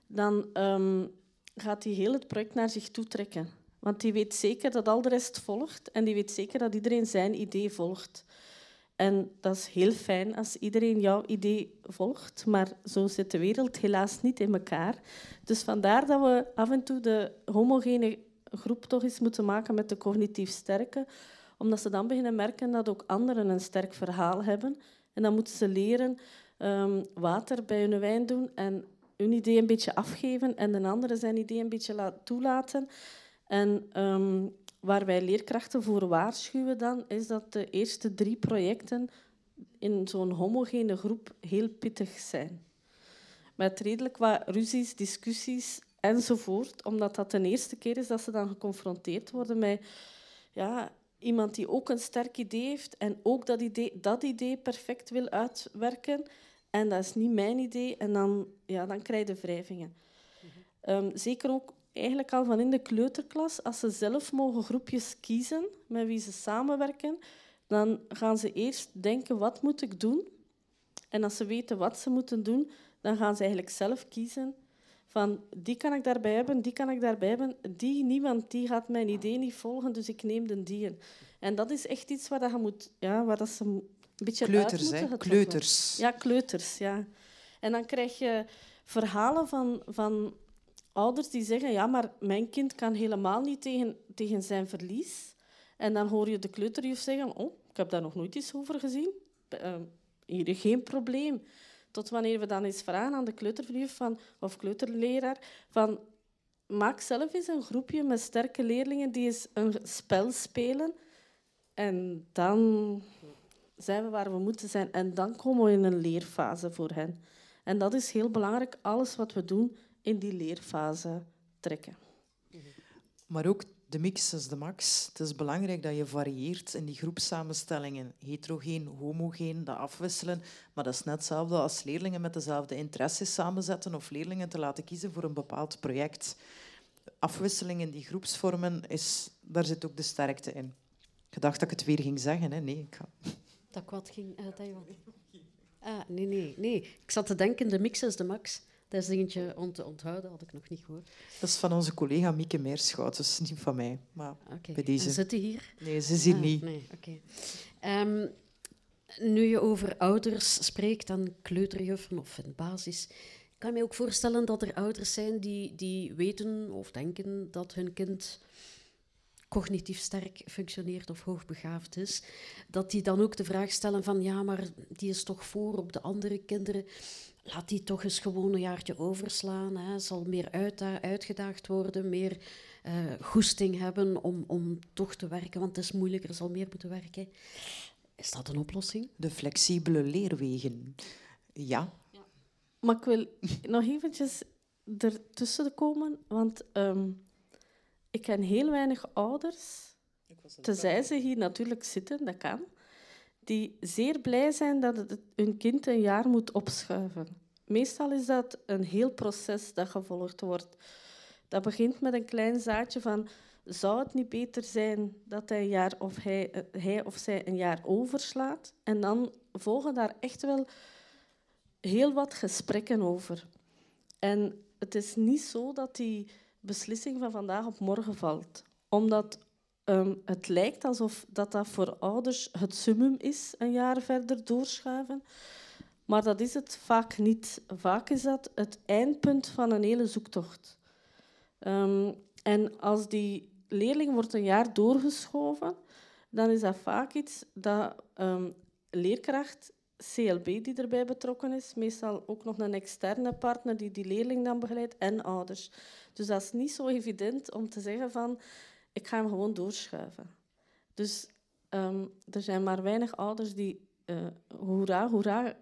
dan um, gaat die heel het project naar zich toe trekken. Want die weet zeker dat al de rest volgt en die weet zeker dat iedereen zijn idee volgt. En dat is heel fijn als iedereen jouw idee volgt, maar zo zit de wereld helaas niet in elkaar. Dus vandaar dat we af en toe de homogene groep toch eens moeten maken met de cognitief sterke, omdat ze dan beginnen merken dat ook anderen een sterk verhaal hebben. En dan moeten ze leren um, water bij hun wijn doen en hun idee een beetje afgeven en de andere zijn idee een beetje toelaten. En um, waar wij leerkrachten voor waarschuwen dan, is dat de eerste drie projecten in zo'n homogene groep heel pittig zijn. Met redelijk wat ruzies, discussies enzovoort, omdat dat de eerste keer is dat ze dan geconfronteerd worden met ja, iemand die ook een sterk idee heeft en ook dat idee, dat idee perfect wil uitwerken. En dat is niet mijn idee. En dan, ja, dan krijg je wrijvingen. Um, zeker ook eigenlijk al van in de kleuterklas, als ze zelf mogen groepjes kiezen met wie ze samenwerken, dan gaan ze eerst denken, wat moet ik doen? En als ze weten wat ze moeten doen, dan gaan ze eigenlijk zelf kiezen van die kan ik daarbij hebben, die kan ik daarbij hebben, die niet, want die gaat mijn idee niet volgen, dus ik neem de die. En dat is echt iets waar, dat je moet, ja, waar dat ze een beetje kleuters, uit moeten. Kleuters. Ja, kleuters, ja. En dan krijg je verhalen van, van ouders die zeggen, ja, maar mijn kind kan helemaal niet tegen, tegen zijn verlies. En dan hoor je de kleuterjuf zeggen, oh, ik heb daar nog nooit iets over gezien. Uh, hier geen probleem. Tot wanneer we dan eens vragen aan de kleuterjuf van, of kleuterleraar, van, maak zelf eens een groepje met sterke leerlingen die eens een spel spelen. En dan zijn we waar we moeten zijn. En dan komen we in een leerfase voor hen. En dat is heel belangrijk. Alles wat we doen in die leerfase trekken. Maar ook de mix is de max. Het is belangrijk dat je varieert in die groepsamenstellingen. Heterogeen, homogeen, dat afwisselen. Maar dat is net hetzelfde als leerlingen met dezelfde interesses samenzetten of leerlingen te laten kiezen voor een bepaald project. Afwisseling in die groepsvormen, is, daar zit ook de sterkte in. Ik dacht dat ik het weer ging zeggen. Hè? Nee, ik ga... Dat wat ging... Uh, dat je... Ah, nee, nee, nee. Ik zat te denken, de mix is de max. Dat is dingetje om te onthouden, had ik nog niet gehoord. Dat is van onze collega Mieke Meerschout, dus niet van mij. Maar okay. bij deze... En zit hij hier? Nee, ze hier ah, niet. Nee, oké. Okay. Um, nu je over ouders spreekt, dan kleuterjuffen of in basis... Ik kan me ook voorstellen dat er ouders zijn die, die weten of denken dat hun kind cognitief sterk functioneert of hoogbegaafd is, dat die dan ook de vraag stellen van ja, maar die is toch voor op de andere kinderen laat die toch eens gewoon een jaartje overslaan. Hè. Zal meer uit, uitgedaagd worden, meer uh, goesting hebben om, om toch te werken, want het is moeilijker, zal meer moeten werken. Is dat een oplossing? De flexibele leerwegen. Ja. ja. Maar ik wil nog eventjes ertussen komen, want um, ik ken heel weinig ouders, tenzij ze hier natuurlijk zitten, dat kan, die zeer blij zijn dat hun kind een jaar moet opschuiven. Meestal is dat een heel proces dat gevolgd wordt. Dat begint met een klein zaadje van zou het niet beter zijn dat een jaar of hij, hij of zij een jaar overslaat? En dan volgen daar echt wel heel wat gesprekken over. En het is niet zo dat die beslissing van vandaag op morgen valt. Omdat ehm, het lijkt alsof dat, dat voor ouders het summum is, een jaar verder doorschuiven. Maar dat is het vaak niet. Vaak is dat het eindpunt van een hele zoektocht. Um, en als die leerling wordt een jaar doorgeschoven, dan is dat vaak iets dat um, leerkracht, CLB die erbij betrokken is, meestal ook nog een externe partner die die leerling dan begeleidt en ouders. Dus dat is niet zo evident om te zeggen van ik ga hem gewoon doorschuiven. Dus um, er zijn maar weinig ouders die uh, hoera, hoera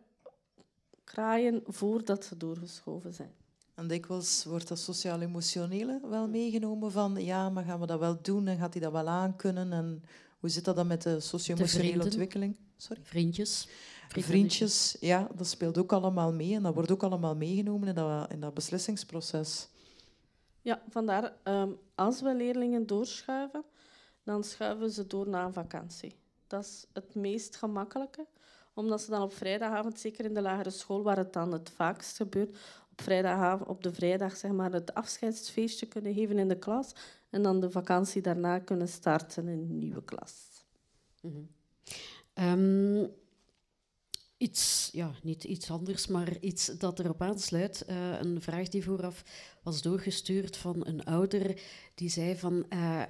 kraaien voordat ze doorgeschoven zijn. En dikwijls wordt dat sociaal-emotionele wel meegenomen van ja, maar gaan we dat wel doen en gaat hij dat wel aankunnen en hoe zit dat dan met de socio-emotionele ontwikkeling? Sorry? Vriendjes. Vriendjes, ja, dat speelt ook allemaal mee en dat wordt ook allemaal meegenomen in dat, in dat beslissingsproces. Ja, vandaar, um, als we leerlingen doorschuiven, dan schuiven ze door na een vakantie. Dat is het meest gemakkelijke, omdat ze dan op vrijdagavond, zeker in de lagere school, waar het dan het vaakst gebeurt, op, vrijdagavond, op de vrijdag zeg maar, het afscheidsfeestje kunnen geven in de klas en dan de vakantie daarna kunnen starten in een nieuwe klas. Mm. Iets, ja, niet iets anders, maar iets dat erop aansluit. Uh, een vraag die vooraf was doorgestuurd van een ouder die zei van... Uh,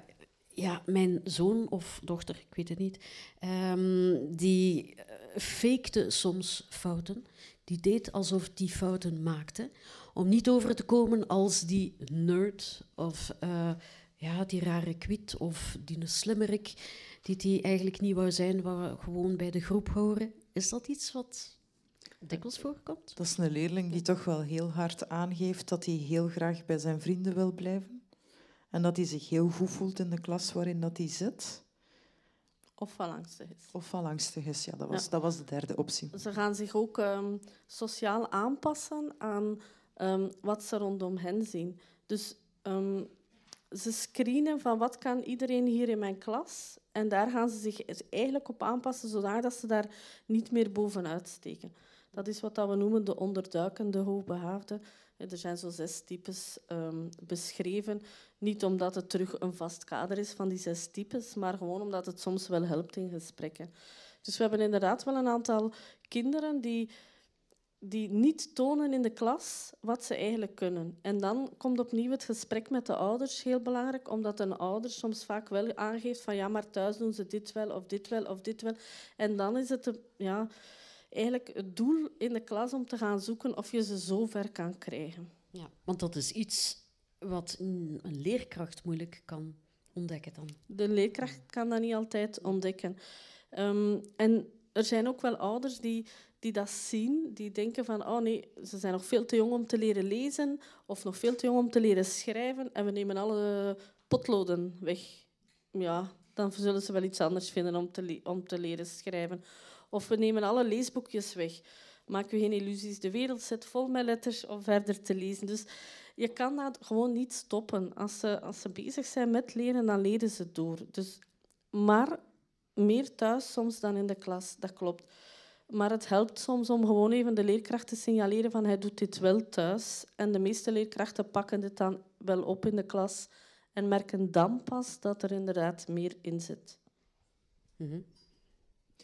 ja, mijn zoon of dochter, ik weet het niet, um, die uh, fakte soms fouten. Die deed alsof die fouten maakte, om niet over te komen als die nerd of ja, die rare kwit of die slimmerik die die eigenlijk niet wou zijn, wou gewoon bij de groep horen. Is dat iets wat dikwijls voorkomt? Dat is een leerling die toch wel heel hard aangeeft dat hij heel graag bij zijn vrienden wil blijven. En dat hij zich heel goed voelt in de klas waarin dat hij zit. Of angstig is. Of angstig is, ja. Dat was, Dat was de derde optie. Ze gaan zich ook um, sociaal aanpassen aan um, wat ze rondom hen zien. Dus um, ze screenen van wat kan iedereen hier in mijn klas. En daar gaan ze zich eigenlijk op aanpassen, zodat ze daar niet meer bovenuit steken. Dat is wat we noemen de onderduikende hoogbehaafden. Er zijn zo zes types um, beschreven. Niet omdat het terug een vast kader is van die zes types, maar gewoon omdat het soms wel helpt in gesprekken. Dus we hebben inderdaad wel een aantal kinderen die die niet tonen in de klas wat ze eigenlijk kunnen. En dan komt opnieuw het gesprek met de ouders heel belangrijk, omdat een ouder soms vaak wel aangeeft van ja, maar thuis doen ze dit wel of dit wel of dit wel. En dan is het ja, eigenlijk het doel in de klas om te gaan zoeken of je ze zo ver kan krijgen. Ja, want dat is iets wat een leerkracht moeilijk kan ontdekken dan. De leerkracht kan dat niet altijd ontdekken. Um, en er zijn ook wel ouders die die dat zien, die denken van, oh nee, ze zijn nog veel te jong om te leren lezen of nog veel te jong om te leren schrijven en we nemen alle potloden weg. Ja, dan zullen ze wel iets anders vinden om te, om te leren schrijven. Of we nemen alle leesboekjes weg. Maak je geen illusies, de wereld zit vol met letters om verder te lezen. Dus je kan dat gewoon niet stoppen. Als ze, als ze bezig zijn met leren, dan leren ze door. Dus, maar meer thuis soms dan in de klas, dat klopt. Maar het helpt soms om gewoon even de leerkracht te signaleren van hij doet dit wel thuis. En de meeste leerkrachten pakken dit dan wel op in de klas en merken dan pas dat er inderdaad meer in zit. Mm -hmm.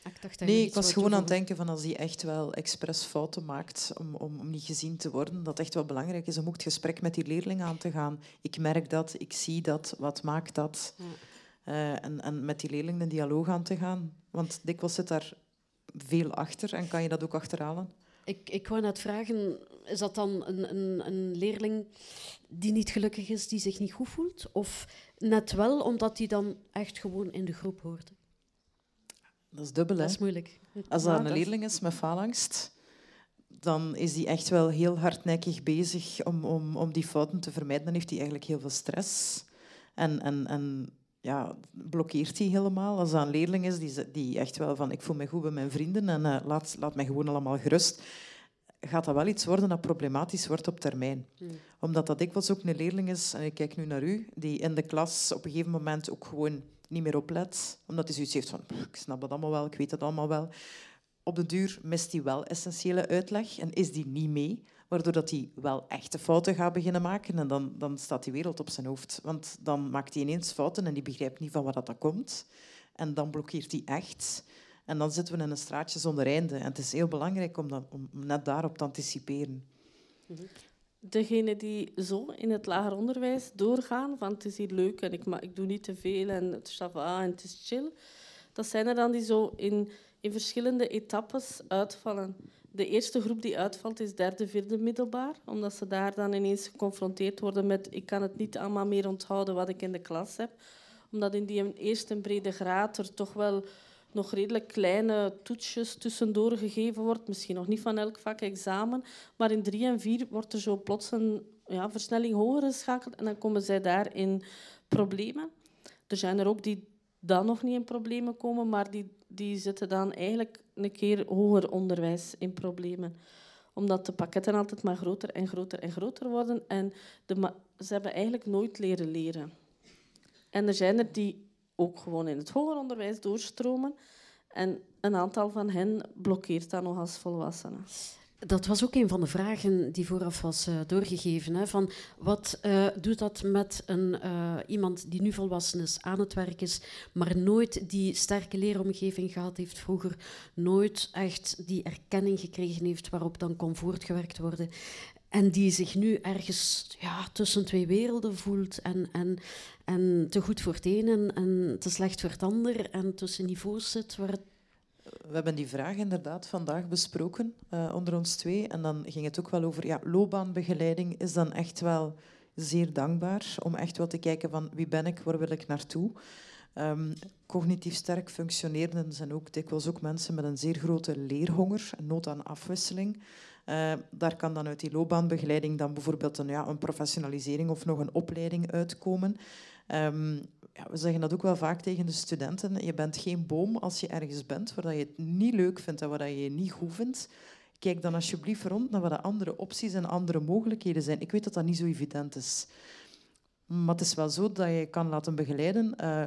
Ik nee, ik was gewoon aan het denken van als hij echt wel expres fouten maakt om, om, om, niet gezien te worden, dat echt wel belangrijk is om ook het gesprek met die leerling aan te gaan. Ik merk dat, ik zie dat, wat maakt dat? Ja. Uh, en, en met die leerling een dialoog aan te gaan. Want dikwijls zit daar veel achter en kan je dat ook achterhalen? Ik, ik wou net vragen, is dat dan een, een, een leerling die niet gelukkig is, die zich niet goed voelt? Of net wel, omdat hij dan echt gewoon in de groep hoort? Dat is dubbel, hè? Dat is moeilijk. Als dat een leerling is met faalangst, dan is hij echt wel heel hardnekkig bezig om, om, om die fouten te vermijden. Dan heeft hij eigenlijk heel veel stress. En, en, en ja, blokkeert hij helemaal. Als dat een leerling is die, die echt wel van ik voel me goed bij mijn vrienden en uh, laat, laat mij gewoon allemaal gerust, gaat dat wel iets worden dat problematisch wordt op termijn. Hmm. Omdat dat dikwijls ook een leerling is, en ik kijk nu naar u, die in de klas op een gegeven moment ook gewoon niet meer oplet. Omdat hij zoiets heeft van, ik snap dat allemaal wel, ik weet dat allemaal wel. Op de duur mist hij wel essentiële uitleg en is die niet mee. Waardoor dat hij wel echte fouten gaat beginnen maken en dan, dan staat die wereld op zijn hoofd. Want dan maakt hij ineens fouten en die begrijpt niet van waar dat komt. En dan blokkeert hij echt. En dan zitten we in een straatje zonder einde. En het is heel belangrijk om, dat, om net daarop te anticiperen. Degenen die zo in het lager onderwijs doorgaan, van het is hier leuk en ik, ik doe niet te veel en het is en het is chill, dat zijn er dan die zo in, in verschillende etappes uitvallen. De eerste groep die uitvalt is derde, vierde middelbaar, omdat ze daar dan ineens geconfronteerd worden met ik kan het niet allemaal meer onthouden wat ik in de klas heb. Omdat in die eerste brede graad er toch wel nog redelijk kleine toetsjes tussendoor gegeven wordt. Misschien nog niet van elk vak examen. Maar in drie en vier wordt er zo plots een ja, versnelling hoger geschakeld en dan komen zij daar in problemen. Er zijn er ook die dan nog niet in problemen komen, maar die, die zitten dan eigenlijk een keer hoger onderwijs in problemen. Omdat de pakketten altijd maar groter en groter en groter worden en de ze hebben eigenlijk nooit leren leren. En er zijn er die ook gewoon in het hoger onderwijs doorstromen. En een aantal van hen blokkeert dat nog als volwassenen. Dat was ook een van de vragen die vooraf was uh, doorgegeven. Hè, van wat uh, doet dat met een, uh, iemand die nu volwassen is, aan het werk is, maar nooit die sterke leeromgeving gehad heeft vroeger, nooit echt die erkenning gekregen heeft waarop dan kon voortgewerkt worden. En die zich nu ergens ja, tussen twee werelden voelt en, en, en te goed voor het een en, en te slecht voor het ander en tussen niveaus zit waar het we hebben die vraag inderdaad vandaag besproken uh, onder ons twee. En dan ging het ook wel over ja, loopbaanbegeleiding is dan echt wel zeer dankbaar om echt wel te kijken van wie ben ik, waar wil ik naartoe. Um, cognitief sterk functionerenden zijn ook dikwijls ook mensen met een zeer grote leerhonger, nood aan afwisseling. Uh, daar kan dan uit die loopbaanbegeleiding dan bijvoorbeeld een, ja, een professionalisering of nog een opleiding uitkomen. Um, we zeggen dat ook wel vaak tegen de studenten. Je bent geen boom als je ergens bent waar je het niet leuk vindt en waar je je niet goed vindt. Kijk dan alsjeblieft rond naar wat de andere opties en andere mogelijkheden zijn. Ik weet dat dat niet zo evident is. Maar het is wel zo dat je kan laten begeleiden. Uh,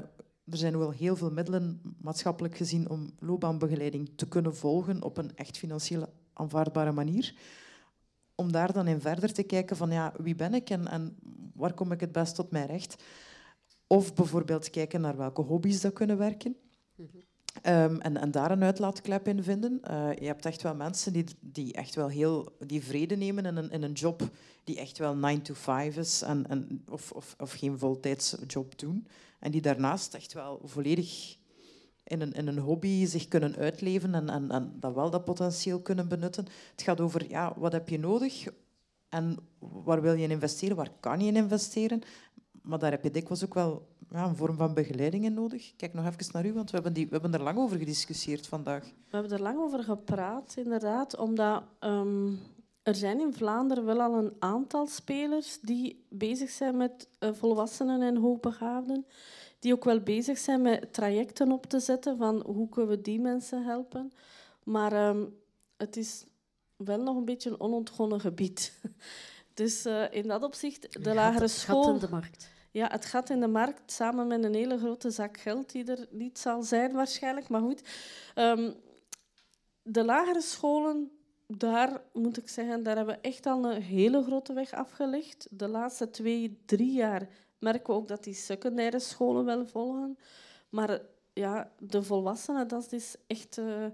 er zijn wel heel veel middelen, maatschappelijk gezien, om loopbaanbegeleiding te kunnen volgen op een echt financieel aanvaardbare manier. Om daar dan in verder te kijken van ja, wie ben ik en, en waar kom ik het best tot mijn recht. Of bijvoorbeeld kijken naar welke hobby's dat kunnen werken. Mm um, en, en, daar een uitlaatklep in vinden. Uh, je hebt echt wel mensen die, die echt wel heel die vrede nemen in een, in een job die echt wel 9 to 5 is en, en, of, of, of geen voltijds job doen. En die daarnaast echt wel volledig in een, in een hobby zich kunnen uitleven en, en, en dat wel dat potentieel kunnen benutten. Het gaat over ja, wat heb je nodig en waar wil je in investeren, waar kan je in investeren. Maar daar heb je dikwijls ook wel ja, een vorm van begeleiding in nodig. Kijk nog even naar u, want we hebben, die, we hebben er lang over gediscussieerd vandaag. We hebben er lang over gepraat, inderdaad, omdat um, er zijn in Vlaanderen wel al een aantal spelers die bezig zijn met uh, volwassenen en hoogbegaafden, die ook wel bezig zijn met trajecten op te zetten van hoe kunnen we die mensen helpen. Maar um, het is wel nog een beetje een onontgonnen gebied. Dus uh, in dat opzicht, de lagere school... Het gat in de markt. Ja, het gat in de markt, samen met een hele grote zak geld die er niet zal zijn waarschijnlijk. Maar goed, um, de lagere scholen, daar moet ik zeggen, daar hebben we echt al een hele grote weg afgelegd. De laatste twee, drie jaar merken we ook dat die secundaire scholen wel volgen. Maar ja, de volwassenen, dat is echt... Uh,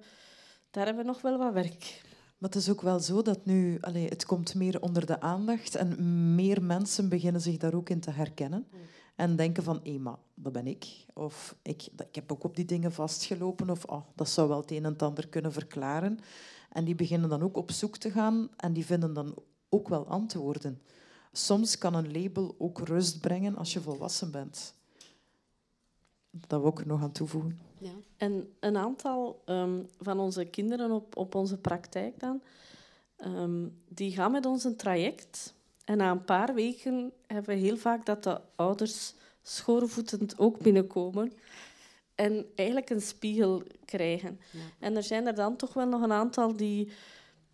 daar hebben we nog wel wat werk. Maar het is ook wel zo dat nu, allez, het komt meer onder de aandacht en meer mensen beginnen zich daar ook in te herkennen. Mm. En denken van, hé, maar dat ben ik. Of ik, ik heb ook op die dingen vastgelopen. Of oh, dat zou wel het een en het ander kunnen verklaren. En die beginnen dan ook op zoek te gaan en die vinden dan ook wel antwoorden. Soms kan een label ook rust brengen als je volwassen bent. Dat ik er nog aan toevoegen. Ja. En een aantal um, van onze kinderen op, op onze praktijk dan, um, die gaan met ons een traject. En na een paar weken hebben we heel vaak dat de ouders schoorvoetend ook binnenkomen en eigenlijk een spiegel krijgen. Ja. En er zijn er dan toch wel nog een aantal die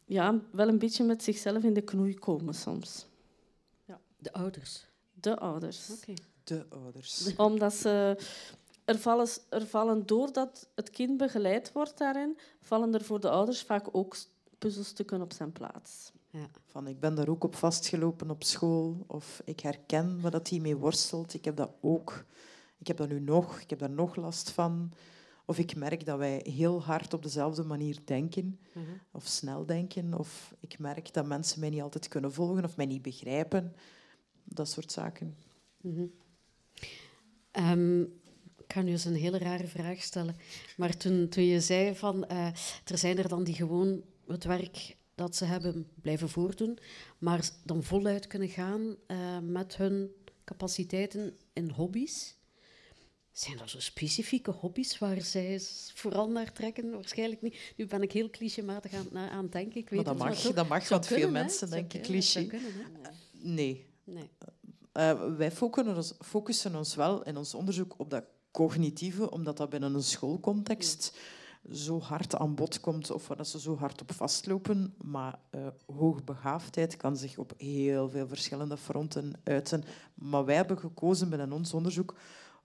ja, wel een beetje met zichzelf in de knoei komen soms. Ja. De ouders? De ouders. Okay. De ouders. Omdat ze er vallen, er vallen, doordat het kind begeleid wordt daarin, vallen er voor de ouders vaak ook puzzelstukken op zijn plaats. Ja. Van, ik ben daar ook op vastgelopen op school. Of ik herken wat dat hij mee worstelt. Ik heb dat ook. Ik heb dat nu nog. Ik heb daar nog last van. Of ik merk dat wij heel hard op dezelfde manier denken. Mhm. Of snel denken. Of ik merk dat mensen mij niet altijd kunnen volgen of mij niet begrijpen. Dat soort zaken. Mhm. Ehm, ik ga nu eens een hele rare vraag stellen. Maar toen, toen je zei van, eh, er zijn er dan die gewoon het werk dat ze hebben blijven voordoen, maar dan voluit kunnen gaan eh, met hun capaciteiten in hobby's. Zijn er zo specifieke hobby's waar zij vooral naar trekken? Waarschijnlijk niet. Nu ben ik heel clichématig aan, aan het denken. Ik weet Maar dat mag, dat mag want veel kunnen, mensen denken cliché. kunnen. Nee. Nee. Eh, wij focussen ons, focussen ons wel in ons onderzoek op dat cognitieve, omdat dat binnen een schoolcontext zo hard aan bod komt of waar ze zo hard op vastlopen. Maar eh, hoogbegaafdheid kan zich op heel veel verschillende fronten uiten. Maar wij hebben gekozen binnen ons onderzoek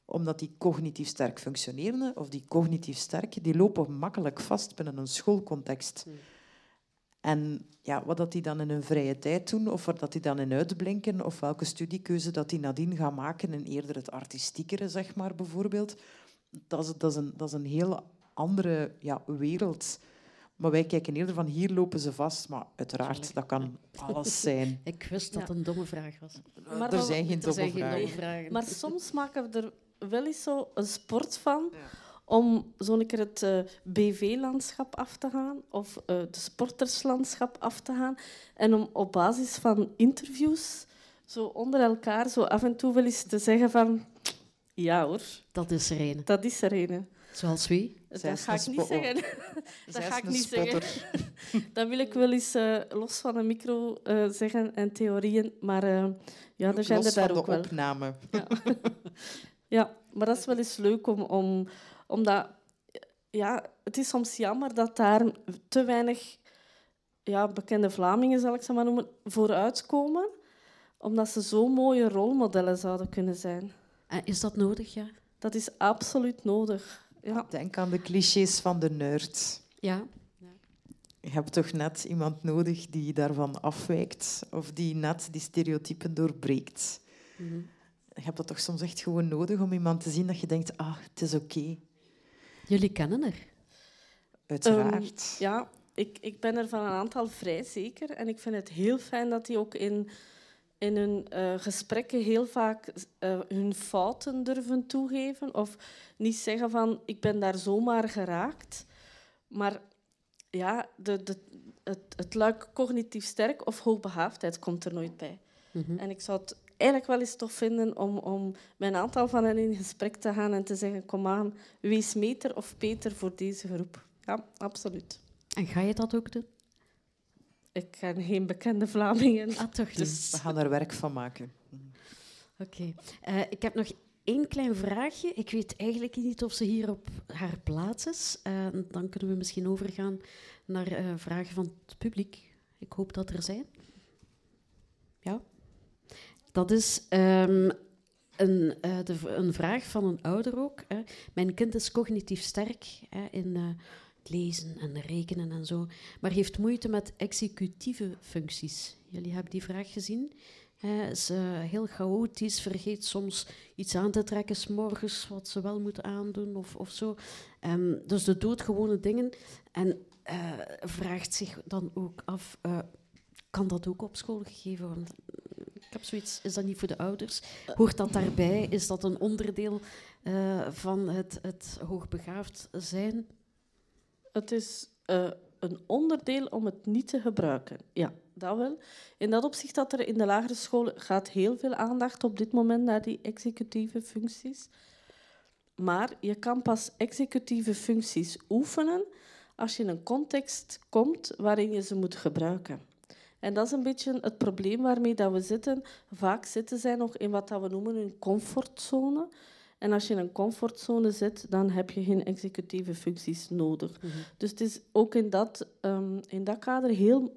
omdat die cognitief sterk functionerende of die cognitief sterk, die lopen makkelijk vast binnen een schoolcontext. En ja, wat dat die dan in hun vrije tijd doen, of waar dat die dan in uitblinken, of welke studiekeuze dat die nadien gaan maken in eerder het artistiekere, zeg maar, bijvoorbeeld, dat is, dat is, een, dat is een heel andere ja, wereld. Maar wij kijken eerder van hier lopen ze vast, maar uiteraard, dat kan alles zijn. Ik wist dat Ja. het een domme vraag was. Maar er zijn geen er domme zijn geen vragen. domme vragen. Maar soms maken we er wel eens zo een sport van Ja. Om zo'n keer het eh, BV-landschap af te gaan of eh de sporterslandschap af te gaan. En om op basis van interviews zo onder elkaar zo af en toe wel eens te zeggen van... Ja hoor, Dat is er een. dat is er een. Zoals wie? Dat ga ik niet zeggen. Dat ga ik niet zeggen. Dat wil ik wel eens eh, los van een micro eh, zeggen en theorieën. Maar eh, ja, er zijn Los er daar van ook de wel. opname. Ja, maar dat is wel eens leuk om, om omdat ja, het is soms jammer dat daar te weinig ja, bekende Vlamingen, zal ik ze maar noemen, vooruitkomen, omdat ze zo mooie rolmodellen zouden kunnen zijn. En is dat nodig, ja? Dat is absoluut nodig. Ja. Denk aan de clichés van de nerd. Ja. Je hebt toch net iemand nodig die daarvan afwijkt of die net die stereotypen doorbreekt. Mhm. Je hebt dat toch soms echt gewoon nodig om iemand te zien dat je denkt, ah, het is oké. Jullie kennen er. Uiteraard. Ja, ik, ik ben er van een aantal vrij zeker. En ik vind het heel fijn dat die ook in, in hun eh, gesprekken heel vaak eh, hun fouten durven toegeven. Of niet zeggen van, ik ben daar zomaar geraakt. Maar ja, de, de, het, het luik cognitief sterk of hoogbegaafdheid komt er nooit bij. Mhm. En ik zou het eigenlijk wel eens tof vinden om, om met een aantal van hen in gesprek te gaan en te zeggen, kom aan, wees meter of Peter voor deze groep. Ja, absoluut. En ga je dat ook doen? Ik ken geen bekende Vlamingen. Ah, toch niet. Dus We gaan er werk van maken. Oké. Eh, ik heb nog één klein vraagje. Ik weet eigenlijk niet of ze hier op haar plaats is. Eh, dan kunnen we misschien overgaan naar eh, vragen van het publiek. Ik hoop dat er zijn. Ja. Dat is ehm, een, eh, de, een vraag van een ouder ook. Hè. Mijn kind is cognitief sterk hè, in eh, het lezen en rekenen en zo, maar heeft moeite met executieve functies. Jullie hebben die vraag gezien. Hij is eh, heel chaotisch, vergeet soms iets aan te trekken, s morgens wat ze wel moet aandoen of, of zo. Ehm, dus de doodgewone dingen. En vraagt zich dan ook af, kan dat ook op school gegeven worden? Ik heb zoiets, is dat niet voor de ouders? Hoort dat daarbij? Is dat een onderdeel eh, van het, het hoogbegaafd zijn? het is eh, een onderdeel om het niet te gebruiken. Ja, dat wel. In dat opzicht dat er in de lagere scholen gaat heel veel aandacht op dit moment naar die executieve functies. Maar je kan pas executieve functies oefenen als je in een context komt waarin je ze moet gebruiken. En dat is een beetje het probleem waarmee dat we zitten. Vaak zitten zij nog in wat dat we noemen een comfortzone. En als je in een comfortzone zit, dan heb je geen executieve functies nodig. Dus het is ook in dat, ehm, in dat kader heel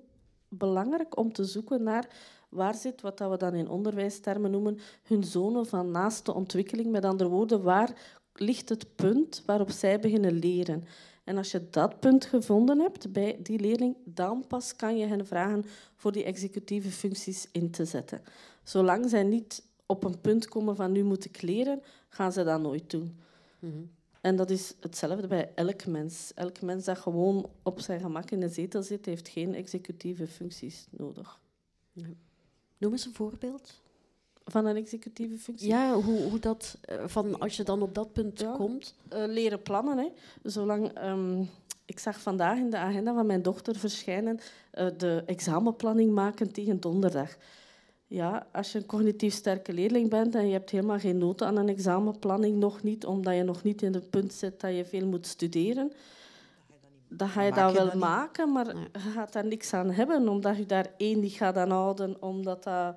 belangrijk om te zoeken naar waar zit wat dat we dan in onderwijstermen noemen hun zone van naaste ontwikkeling. Met andere woorden, waar ligt het punt waarop zij beginnen leren? En als je dat punt gevonden hebt bij die leerling, dan pas kan je hen vragen voor die executieve functies in te zetten. Zolang zij niet op een punt komen van nu moet ik leren, gaan ze dat nooit doen. En dat is hetzelfde bij elk mens. Elk mens dat gewoon op zijn gemak in een zetel zit, heeft geen executieve functies nodig. Noem eens een voorbeeld. Van een executieve functie? Ja, hoe, hoe dat, eh, van als je dan op dat punt Ja. komt. Eh, leren plannen. Hè. Zolang, ehm, ik zag vandaag in de agenda van mijn dochter verschijnen eh, de examenplanning maken tegen donderdag. Ja, als je een cognitief sterke leerling bent en je hebt helemaal geen noten aan een examenplanning, nog niet, omdat je nog niet in het punt zit dat je veel moet studeren, dan ga je dat wel dat maken, maar je gaat daar niks aan hebben, omdat je daar één niet gaat aan houden, omdat dat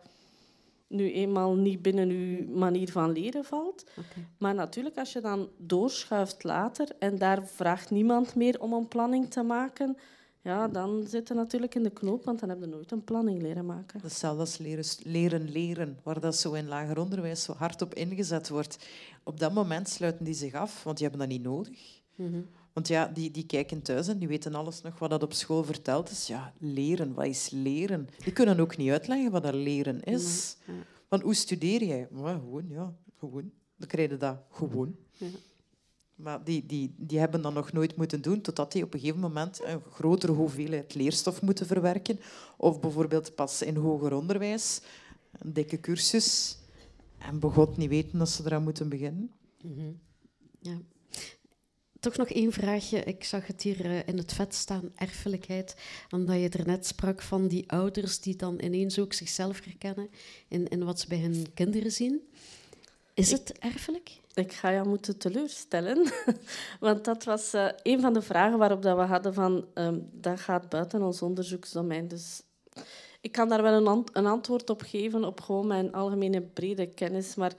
nu eenmaal niet binnen je manier van leren valt. Maar natuurlijk, als je dan doorschuift later en daar vraagt niemand meer om een planning te maken, ja, dan zit je natuurlijk in de knoop, want dan heb je nooit een planning leren maken. Hetzelfde als leren, leren leren, waar dat zo in lager onderwijs zo hard op ingezet wordt. Op dat moment sluiten die zich af, want die hebben dat niet nodig. Mhm. Want ja, die, die kijken thuis en die weten alles nog wat dat op school verteld is. Ja, leren, wat is leren? Die kunnen ook niet uitleggen wat dat leren is. Nee, ja. Van hoe studeer jij? Maar gewoon, ja, gewoon. Dan krijg je dat gewoon. Ja. Maar die, die, die hebben dat nog nooit moeten doen, totdat die op een gegeven moment een grotere hoeveelheid leerstof moeten verwerken. Of bijvoorbeeld pas in hoger onderwijs, een dikke cursus, en begot niet weten dat ze eraan moeten beginnen. Mhm. Ja. Toch nog één vraagje. Ik zag het hier eh, in het vet staan, erfelijkheid. Omdat je er net sprak van die ouders die dan ineens ook zichzelf herkennen in, in wat ze bij hun kinderen zien. Is Ik- het erfelijk? Ik ga jou moeten teleurstellen, want dat was eh, een van de vragen waarop dat we hadden van ehm, dat gaat buiten ons onderzoeksdomein. Dus ik kan daar wel een, een antwoord op geven op gewoon mijn algemene brede kennis, maar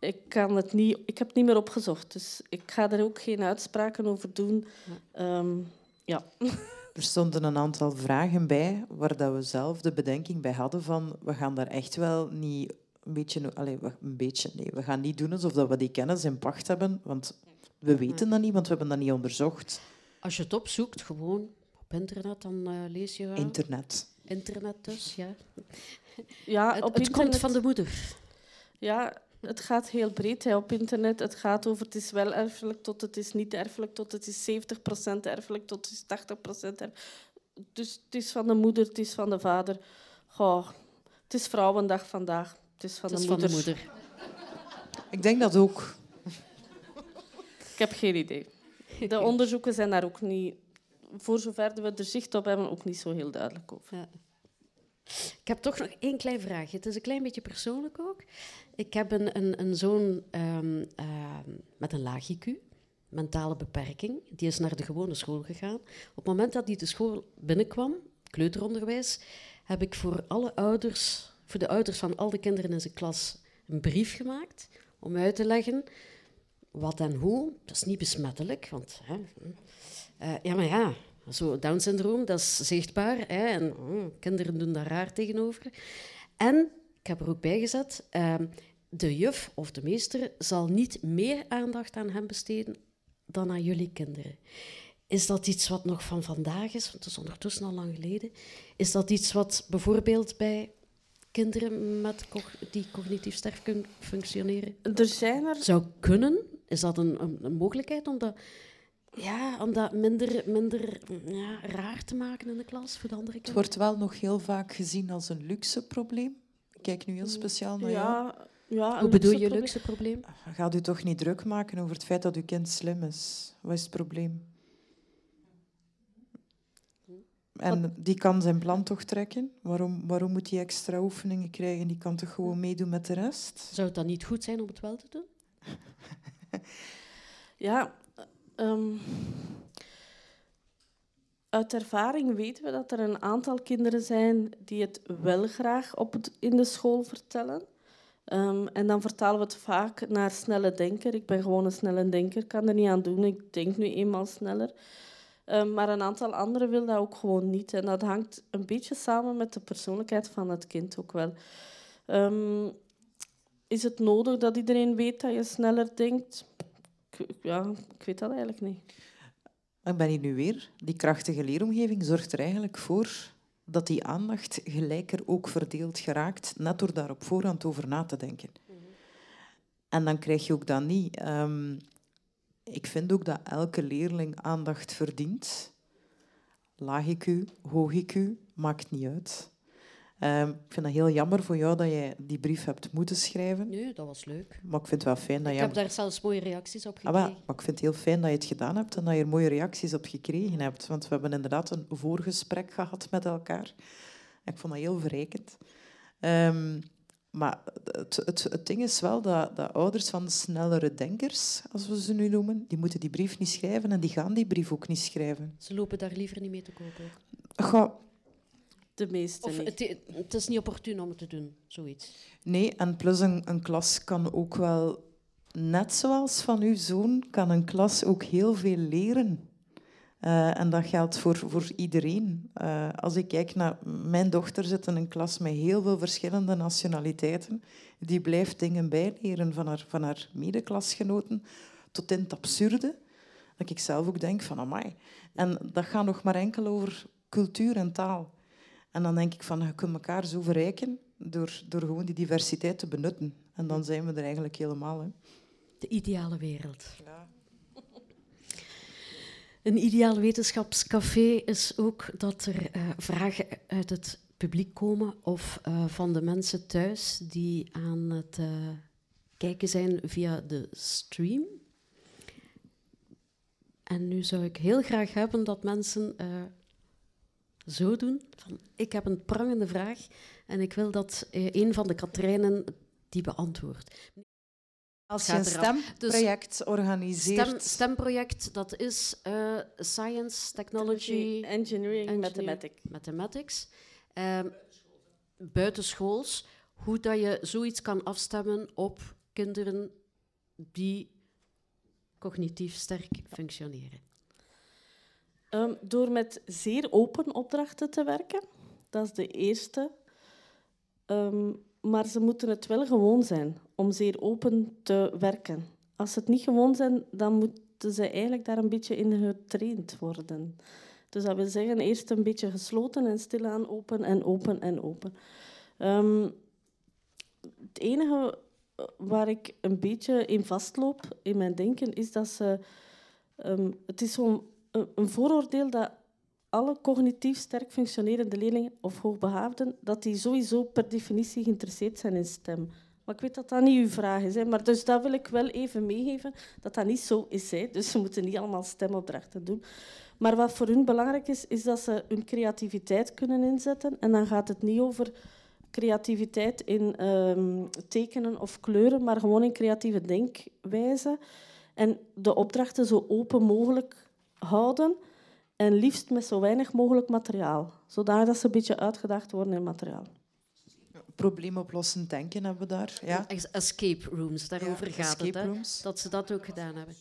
ik, kan het niet, ik heb het niet meer opgezocht. Dus ik ga er ook geen uitspraken over doen. Ehm, ja. Er stonden een aantal vragen bij waar dat we zelf de bedenking bij hadden van we gaan daar echt wel niet een beetje... Allez, we- een beetje, nee. We gaan niet doen alsof dat we die kennis in pacht hebben, want we weten dat niet, want we hebben dat niet onderzocht. Als je het opzoekt, gewoon op internet, dan eh, lees je wel. Internet. internet dus, ja. Ja, het op het komt internet- van de moeder. Ja, het gaat heel breed hè, op internet. Het gaat over het is wel erfelijk tot het is niet erfelijk, tot het is 70% erfelijk, tot het is 80% erfelijk. Dus het is van de moeder, het is van de vader. Goh, het is Vrouwendag vandaag. Het is van, Het is de, van de moeder. moeder. Ik denk dat ook. Ik heb geen idee. De onderzoeken zijn daar ook niet, voor zover we er zicht op hebben, ook niet zo heel duidelijk over. Ja. Ik heb toch nog één klein vraagje. Het is een klein beetje persoonlijk ook. Ik heb een, een, een zoon ehm, ehm, met een laag IQ, mentale beperking. Die is naar de gewone school gegaan. Op het moment dat hij de school binnenkwam, kleuteronderwijs, heb ik voor alle ouders, voor de ouders van al de kinderen in zijn klas, een brief gemaakt om uit te leggen wat en hoe. Dat is niet besmettelijk, want hè, eh, ja, maar ja, zo Down-syndroom, dat is zichtbaar. Hè, en mm, kinderen doen daar raar tegenover. En, ik heb er ook bij gezet, ehm, de juf of de meester zal niet meer aandacht aan hem besteden dan aan jullie kinderen. Is dat iets wat nog van vandaag is? Want het is ondertussen al lang geleden. Is dat iets wat bijvoorbeeld bij kinderen met die cognitief sterk kun- functioneren Er zijn er zou kunnen? Is dat een, een, een mogelijkheid om dat, ja, om dat minder, minder ja, raar te maken in de klas voor de andere Het kinderen? wordt wel nog heel vaak gezien als een luxe probleem. Ik kijk nu heel speciaal naar jou. Ja, ja, Hoe bedoel je luxe luxe probleem? Gaat u toch niet druk maken over het feit dat uw kind slim is? Wat is het probleem? En die kan zijn plan toch trekken? Waarom, waarom moet hij extra oefeningen krijgen? Die kan toch gewoon meedoen met de rest? Zou het dan niet goed zijn om het wel te doen? Ja, ehm, uit ervaring weten we dat er een aantal kinderen zijn die het wel graag op het, in de school vertellen. Ehm, en dan vertalen we het vaak naar snelle denker. Ik ben gewoon een snelle denker, kan er niet aan doen. Ik denk nu eenmaal sneller. Ehm, maar een aantal anderen wil dat ook gewoon niet. En dat hangt een beetje samen met de persoonlijkheid van het kind ook wel. Ehm, is het nodig dat iedereen weet dat je sneller denkt? Ja, ik weet dat eigenlijk niet. ik ben hier nu weer, die krachtige leeromgeving zorgt er eigenlijk voor dat die aandacht gelijker ook verdeeld geraakt, net door daar op voorhand over na te denken. En dan krijg je ook dat niet. Ehm, ik vind ook dat elke leerling aandacht verdient. Laag IQ, hoog IQ, maakt niet uit. Ehm, ik vind het heel jammer voor jou dat jij die brief hebt moeten schrijven. Nee, dat was leuk. Maar ik vind het wel fijn dat Ik je... heb daar zelfs mooie reacties op Ah, gekregen. wel, maar ik vind het heel fijn dat je het gedaan hebt en dat je er mooie reacties op gekregen hebt. Want we hebben inderdaad een voorgesprek gehad met elkaar. En ik vond dat heel verrijkend. Ehm, maar het, het, het ding is wel dat, dat ouders van de snellere denkers, als we ze nu noemen, die moeten die brief niet schrijven en die gaan die brief ook niet schrijven. Ze lopen daar liever niet mee te ook. Ga, De meeste Of niet. het, het is niet opportun om het te doen, zoiets. Nee, en plus een, een klas kan ook wel, net zoals van uw zoon, kan een klas ook heel veel leren. Eh, en dat geldt voor, voor iedereen. Eh, als ik kijk naar mijn dochter, zit in een klas met heel veel verschillende nationaliteiten. Die blijft dingen bijleren van haar, van haar medeklasgenoten, tot in het absurde. Dat ik zelf ook denk van, amai. En dat gaat nog maar enkel over cultuur en taal. En dan denk ik van, je kunt elkaar zo verrijken door, door gewoon die diversiteit te benutten. En dan zijn we er eigenlijk helemaal. Hè. De ideale wereld. Een ideaal wetenschapscafé is ook dat er eh, vragen uit het publiek komen of eh, van de mensen thuis die aan het eh, kijken zijn via de stream. En nu zou ik heel graag hebben dat mensen zo doen. Van, ik heb een prangende vraag en ik wil dat eh, een van de Katrijnen die beantwoordt. Als je een stemproject organiseert... Stem, stemproject, dat is eh, Science, Technology, Engineering, Engineering. Mathematics. Mathematics. Ehm, buitenschools, hoe dat je zoiets kan afstemmen op kinderen die cognitief sterk functioneren. Ehm, door met zeer open opdrachten te werken. Dat is de eerste. Ehm, maar ze moeten het wel gewoon zijn om zeer open te werken. Als ze het niet gewoon zijn, dan moeten ze eigenlijk daar een beetje in getraind worden. Dus dat wil zeggen, eerst een beetje gesloten en stilaan open en open en open. Ehm, het enige eh, waar ik een beetje in vastloop in mijn denken, is dat ze... het is zo'n een, vooroordeel dat alle cognitief sterk functionerende leerlingen of hoogbegaafden, dat die sowieso per definitie geïnteresseerd zijn in stem. Maar ik weet dat dat niet uw vraag is. Hè. Maar dus dat wil ik wel even meegeven, dat dat niet zo is. Hè. Dus ze moeten niet allemaal stemopdrachten doen. Maar wat voor hun belangrijk is, is dat ze hun creativiteit kunnen inzetten. En dan gaat het niet over creativiteit in ehm, tekenen of kleuren, maar gewoon in creatieve denkwijze. En de opdrachten zo open mogelijk houden. En liefst met zo weinig mogelijk materiaal. Zodat ze een beetje uitgedaagd worden in materiaal. Probleemoplossend denken hebben we daar. Ja. Es- Escape rooms, daarover Ja, gaat escape het. Hè? Dat ze dat ook gedaan hebben.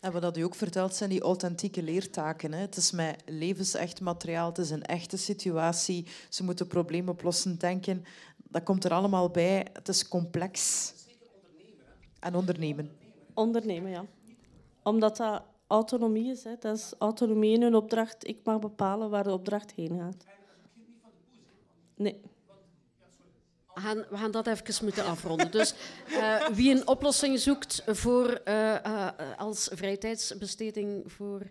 En wat u ook vertelt, zijn die authentieke leertaken. Hè. Het is met levensecht materiaal, het is een echte situatie. Ze moeten probleemoplossend denken. Dat komt er allemaal bij. Het is complex. En ondernemen. Ondernemen, ja. Omdat dat autonomie is. Hè. Dat is autonomie in hun opdracht. Ik mag bepalen waar de opdracht heen gaat. Nee. We gaan, we gaan dat even moeten afronden. Dus eh, wie een oplossing zoekt voor, eh, eh, als vrijtijdsbesteding voor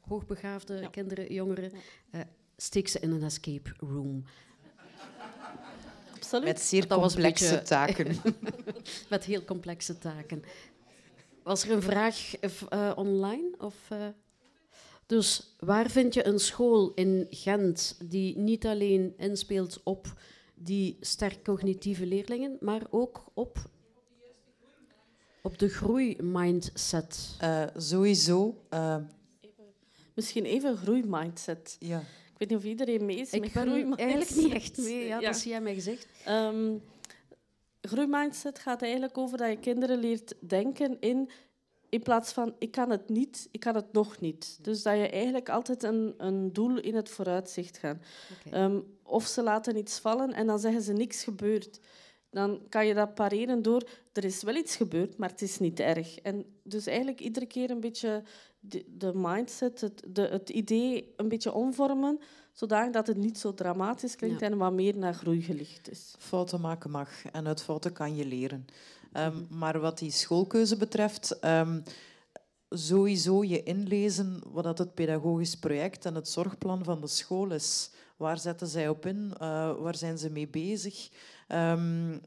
hoogbegaafde kinderen, jongeren, eh, steek ze in een escape room. Absoluut. Met zeer Dat was een complexe beetje- taken. Met heel complexe taken. Was er een vraag eh, online? Of, eh? Dus waar vind je een school in Gent die niet alleen inspeelt op die sterk cognitieve leerlingen, maar ook op, op de groeimindset? Eh, sowieso. eh, Misschien even groeimindset. ja. Ik weet niet of iedereen mee is Ik met ben groeimindset. eigenlijk niet echt mee, ja, dat zie jij mij gezegd. Ehm, groeimindset gaat eigenlijk over dat je kinderen leert denken in... In plaats van, ik kan het niet, ik kan het nog niet. Dus dat je eigenlijk altijd een, een doel in het vooruitzicht gaat. Oké. Ehm, of ze laten iets vallen en dan zeggen ze niks gebeurd. Dan kan je dat pareren door, er is wel iets gebeurd, maar het is niet erg. En dus eigenlijk iedere keer een beetje de, de mindset, het, de, het idee een beetje omvormen, zodat het niet zo dramatisch klinkt Ja. en wat meer naar groei gelicht is. Fouten maken mag en uit fouten kan je leren. Ehm, Maar wat die schoolkeuze betreft, ehm, sowieso je inlezen wat dat het pedagogisch project en het zorgplan van de school is. Waar zetten zij op in? Eh, waar zijn ze mee bezig? Ehm,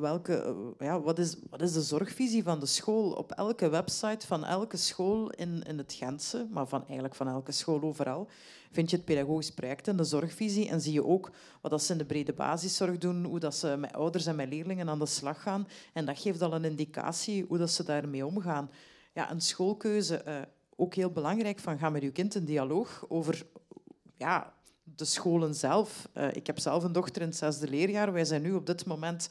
welke, eh, ja, wat, is, wat is de zorgvisie van de school? Op elke website van elke school in, in het Gentse, maar van, eigenlijk van elke school overal, vind je het pedagogisch project en de zorgvisie. En zie je ook wat dat ze in de brede basiszorg doen, hoe dat ze met ouders en met leerlingen aan de slag gaan. En dat geeft al een indicatie hoe dat ze daarmee omgaan. Ja, een schoolkeuze, eh, ook heel belangrijk, van ga met je kind in dialoog over ja, de scholen zelf. Eh, ik heb zelf een dochter in het zesde leerjaar. Wij zijn nu op dit moment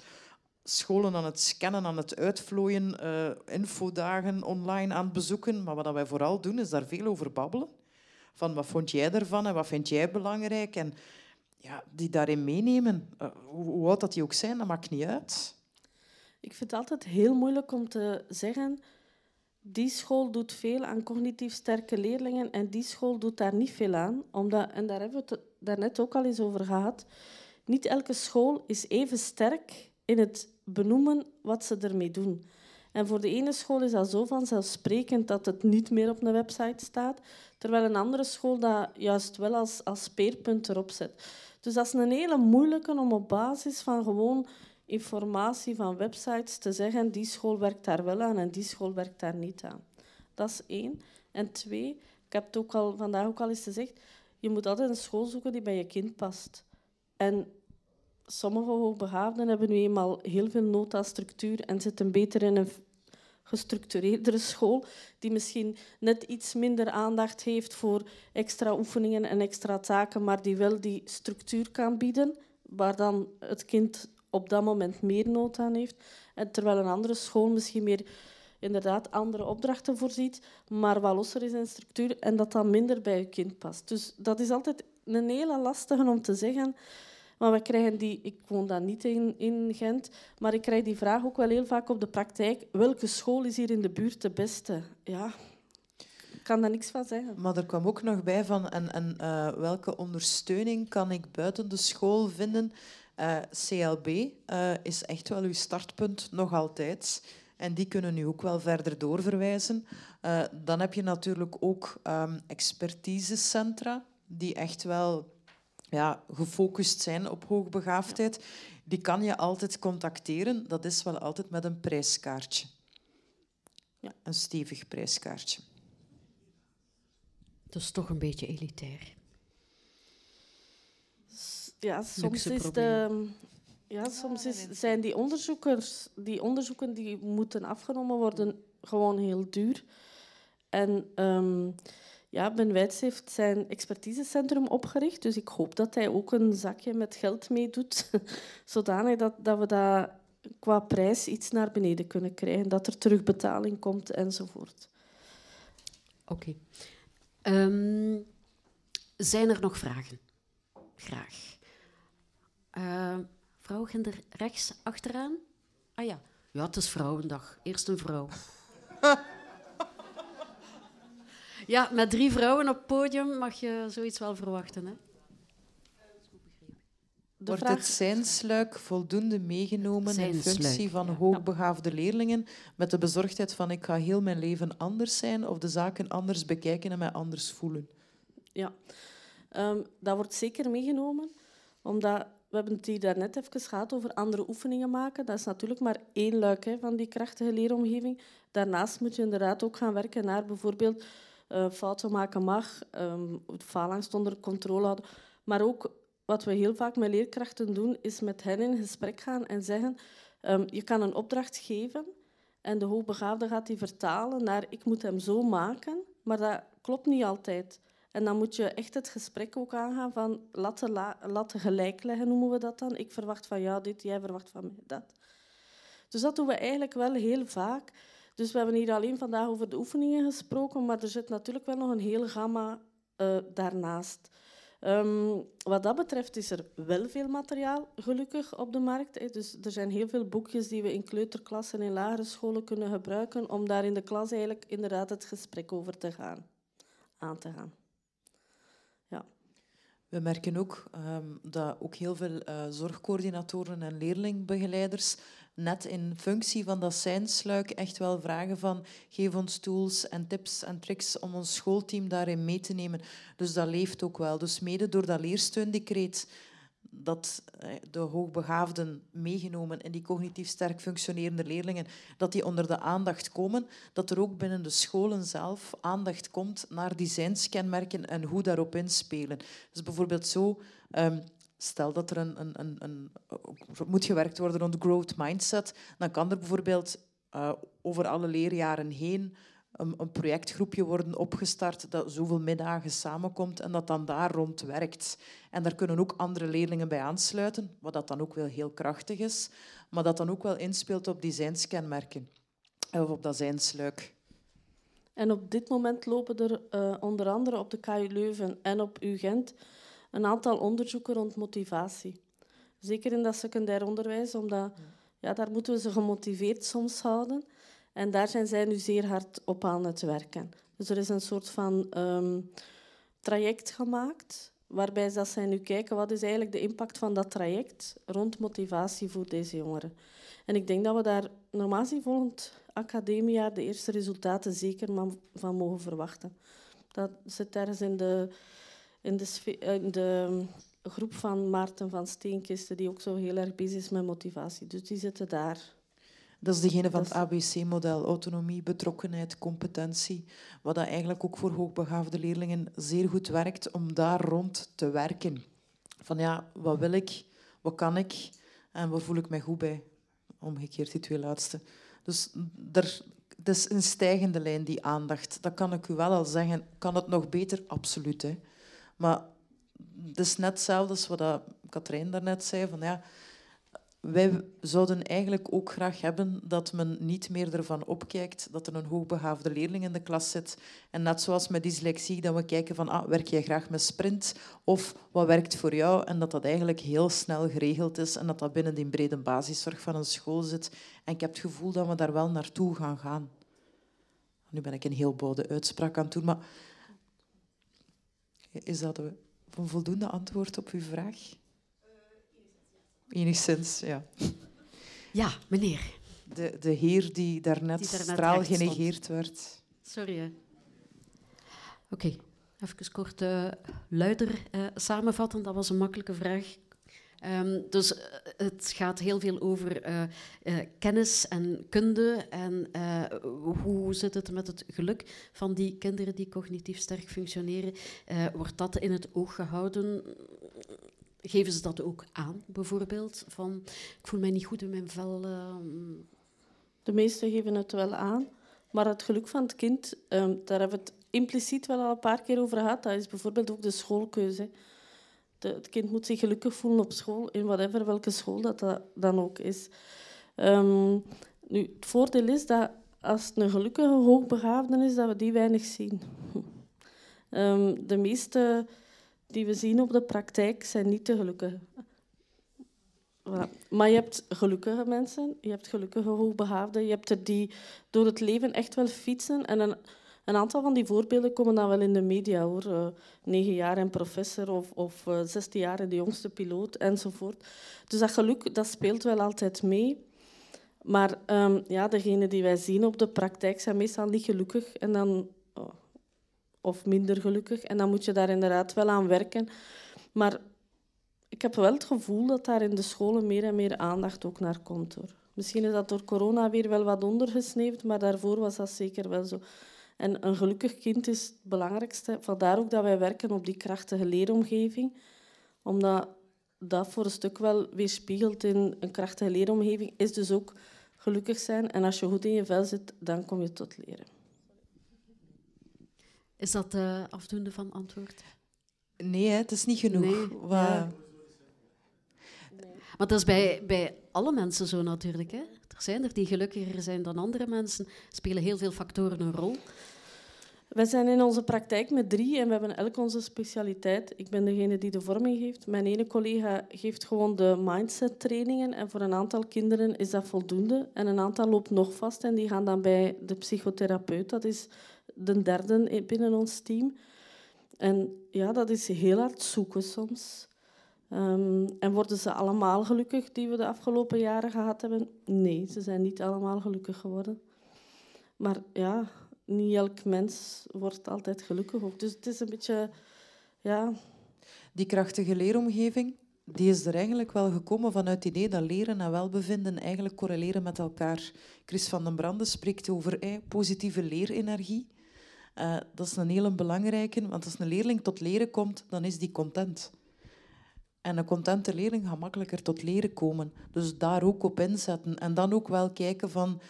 scholen aan het scannen, aan het uitvlooien, eh, infodagen online aan het bezoeken. Maar wat wij vooral doen, is daar veel over babbelen. Van wat vond jij ervan en wat vind jij belangrijk? En ja, die daarin meenemen. Eh, hoe, hoe oud dat die ook zijn, dat maakt niet uit. Ik vind het altijd heel moeilijk om te zeggen, die school doet veel aan cognitief sterke leerlingen en die school doet daar niet veel aan. Omdat, en daar hebben we het daarnet ook al eens over gehad. Niet elke school is even sterk in het benoemen wat ze ermee doen. En voor de ene school is dat zo vanzelfsprekend dat het niet meer op een website staat, terwijl een andere school dat juist wel als, als speerpunt erop zet. Dus dat is een hele moeilijke om op basis van gewoon informatie van websites te zeggen die school werkt daar wel aan en die school werkt daar niet aan. Dat is één. En twee, ik heb het ook al, vandaag ook al eens gezegd, je moet altijd een school zoeken die bij je kind past. En sommige hoogbegaafden hebben nu eenmaal heel veel nood aan structuur en zitten beter in een gestructureerdere school, die misschien net iets minder aandacht heeft voor extra oefeningen en extra taken, maar die wel die structuur kan bieden, waar dan het kind op dat moment meer nood aan heeft. En terwijl een andere school misschien meer inderdaad andere opdrachten voorziet, maar wat losser is in structuur en dat dan minder bij je kind past. Dus dat is altijd een hele lastige om te zeggen. Maar we krijgen die, ik woon dan niet in, in Gent, maar ik krijg die vraag ook wel heel vaak op de praktijk. Welke school is hier in de buurt de beste? Ja, ik kan daar niks van zeggen. Maar er kwam ook nog bij van en, en eh, welke ondersteuning kan ik buiten de school vinden? Eh, CLB eh, is echt wel uw startpunt nog altijd. En die kunnen u ook wel verder doorverwijzen. Dan heb je natuurlijk ook ehm, expertisecentra, die echt wel ja, gefocust zijn op hoogbegaafdheid. Die kan je altijd contacteren. Dat is wel altijd met een prijskaartje. Ja. Een stevig prijskaartje. Dat is toch een beetje elitair. Ja, soms, is de, ja, soms is, zijn die onderzoekers, die onderzoeken die moeten afgenomen worden, gewoon heel duur. En ehm, ja, Ben Wijts heeft zijn expertisecentrum opgericht, dus ik hoop dat hij ook een zakje met geld meedoet, zodanig dat, dat we dat qua prijs iets naar beneden kunnen krijgen, dat er terugbetaling komt enzovoort. Oké. Ehm, zijn er nog vragen? Graag. Eh vrouw ginder rechts achteraan? Ah ja. Ja, het is Vrouwendag. Eerst een vrouw. ja, met drie vrouwen op het podium mag je zoiets wel verwachten. Hè? De Wordt vraag, het zijnsluik voldoende meegenomen in functie van ja. hoogbegaafde leerlingen met de bezorgdheid van ik ga heel mijn leven anders zijn of de zaken anders bekijken en mij anders voelen? Ja, Ehm, dat wordt zeker meegenomen, omdat we hebben het hier daarnet even gehad over andere oefeningen maken. Dat is natuurlijk maar één luik hè, van die krachtige leeromgeving. Daarnaast moet je inderdaad ook gaan werken naar bijvoorbeeld eh, fouten maken mag, ehm faalangst onder controle houden. Maar ook wat we heel vaak met leerkrachten doen, is met hen in gesprek gaan en zeggen: ehm, je kan een opdracht geven en de hoogbegaafde gaat die vertalen naar ik moet hem zo maken, maar dat klopt niet altijd. En dan moet je echt het gesprek ook aangaan van laten, la, laten gelijk leggen, noemen we dat dan. Ik verwacht van jou dit, jij verwacht van mij dat. Dus dat doen we eigenlijk wel heel vaak. Dus we hebben hier alleen vandaag over de oefeningen gesproken, maar er zit natuurlijk wel nog een heel gamma eh, daarnaast. Ehm, wat dat betreft is er wel veel materiaal, gelukkig, op de markt. Hè. Dus er zijn heel veel boekjes die we in kleuterklassen en lagere scholen kunnen gebruiken om daar in de klas eigenlijk inderdaad het gesprek over te gaan, aan te gaan. Ja. We merken ook ehm, dat ook heel veel uh, zorgcoördinatoren en leerlingbegeleiders net in functie van dat zijnsluik echt wel vragen van geef ons tools en tips en tricks om ons schoolteam daarin mee te nemen. Dus dat leeft ook wel. Dus mede door dat leersteundecreet dat eh, de hoogbegaafden meegenomen in die cognitief sterk functionerende leerlingen, dat die onder de aandacht komen, dat er ook binnen de scholen zelf aandacht komt naar designskenmerken en hoe daarop inspelen. Dus bijvoorbeeld zo, um, stel dat er een, een, een, een, moet gewerkt worden rond growth mindset, dan kan er bijvoorbeeld uh, over alle leerjaren heen een, een, projectgroepje worden opgestart dat zoveel middagen samenkomt en dat dan daar rond werkt. En daar kunnen ook andere leerlingen bij aansluiten, wat dat dan ook wel heel krachtig is, maar dat dan ook wel inspeelt op die zijnskenmerken of op dat zijnsluik. En op dit moment lopen er onder andere op de KU Leuven en op UGent een aantal onderzoeken rond motivatie. Zeker in dat secundair onderwijs, omdat ja, daar moeten we ze gemotiveerd soms houden. En daar zijn zij nu zeer hard op aan het werken. Dus er is een soort van um, traject gemaakt, waarbij dat zij nu kijken wat is eigenlijk de impact van dat traject rond motivatie voor deze jongeren. En ik denk dat we daar normaal gezien volgend academiejaar de eerste resultaten zeker van mogen verwachten. Dat zit ergens in de, in de, in de groep van Maarten van Steenkisten, die ook zo heel erg bezig is met motivatie. Dus die zitten daar. Dat is degene van het ABC-model, autonomie, betrokkenheid, competentie. Wat dat eigenlijk ook voor hoogbegaafde leerlingen zeer goed werkt om daar rond te werken. Van ja, wat wil ik, wat kan ik en waar voel ik mij goed bij? Omgekeerd, die twee laatste. Dus er, het is een stijgende lijn, die aandacht. Dat kan ik u wel al zeggen. Kan het nog beter? Absoluut. Hè. Maar het is net hetzelfde als wat Katrijn daarnet zei. Van, ja, wij zouden eigenlijk ook graag hebben dat men niet meer ervan opkijkt dat er een hoogbegaafde leerling in de klas zit. En net zoals met dyslexie, dat we kijken van, ah, werk jij graag met sprint? Of wat werkt voor jou? En dat dat eigenlijk heel snel geregeld is en dat dat binnen die brede basiszorg van een school zit. En ik heb het gevoel dat we daar wel naartoe gaan gaan. Nu ben ik een heel bode uitspraak aan het doen, maar is dat een voldoende antwoord op uw vraag? Enigszins, ja. Ja, meneer. De, de heer die daarnet, die daarnet straal genegeerd werd. Sorry. Oké, okay. even kort uh, luider uh, samenvatten. Dat was een makkelijke vraag. Um, dus uh, het gaat heel veel over uh, uh, kennis en kunde en hoe zit het met het geluk van die kinderen die cognitief sterk functioneren. wordt dat in het oog gehouden? Geven ze dat ook aan, bijvoorbeeld? Van, ik voel mij niet goed in mijn vel. De meesten geven het wel aan. Maar het geluk van het kind, um, daar hebben we het impliciet wel al een paar keer over gehad. Dat is bijvoorbeeld ook de schoolkeuze het kind moet zich gelukkig voelen op school, in whatever welke school dat, dat dan ook is. Um, nu, het voordeel is dat als het een gelukkige hoogbegaafde is, dat we die weinig zien. Um, de meeste die we zien op de praktijk zijn niet te gelukkig. Maar je hebt gelukkige mensen, je hebt gelukkige hoogbegaafden, je hebt er die door het leven echt wel fietsen en een een aantal van die voorbeelden komen dan wel in de media hoor. Uh, negen jaar en professor of, of uh, zestien jaar de jongste piloot enzovoort. Dus dat geluk dat speelt wel altijd mee. Maar um, ja, degenen die wij zien op de praktijk zijn meestal niet gelukkig en dan, oh, of minder gelukkig. En dan moet je daar inderdaad wel aan werken. Maar ik heb wel het gevoel dat daar in de scholen meer en meer aandacht ook naar komt. Hoor. Misschien is dat door corona weer wel wat ondergesneeuwd, maar daarvoor was dat zeker wel zo. En een gelukkig kind is het belangrijkste. Vandaar ook dat wij werken op die krachtige leeromgeving. Omdat dat voor een stuk wel weerspiegelt in een krachtige leeromgeving, is dus ook gelukkig zijn. En als je goed in je vel zit, dan kom je tot leren. Is dat uh, afdoende van antwoord? Nee, het is niet genoeg. Nee, ja. Maar dat is bij, bij alle mensen zo natuurlijk. Hè? Zijn er die gelukkiger zijn dan andere mensen. Spelen heel veel factoren een rol. We zijn in onze praktijk met drie en we hebben elk onze specialiteit. Ik ben degene die de vorming geeft. Mijn ene collega geeft gewoon de mindset trainingen en voor een aantal kinderen is dat voldoende. En een aantal loopt nog vast en die gaan dan bij de psychotherapeut. Dat is de derde binnen ons team. En ja, dat is heel hard zoeken soms. Um, en worden ze allemaal gelukkig die we de afgelopen jaren gehad hebben? Nee, ze zijn niet allemaal gelukkig geworden. Maar ja, niet elk mens wordt altijd gelukkig. Dus het is een beetje... Ja. Die krachtige leeromgeving, die is er eigenlijk wel gekomen vanuit het idee dat leren en welbevinden eigenlijk correleren met elkaar. Chris van den Brande spreekt over eh, positieve leerenergie. Uh, dat is een hele belangrijke, want als een leerling tot leren komt, dan is die content. En een contente leerling gaat makkelijker tot leren komen. Dus daar ook op inzetten. En dan ook wel kijken van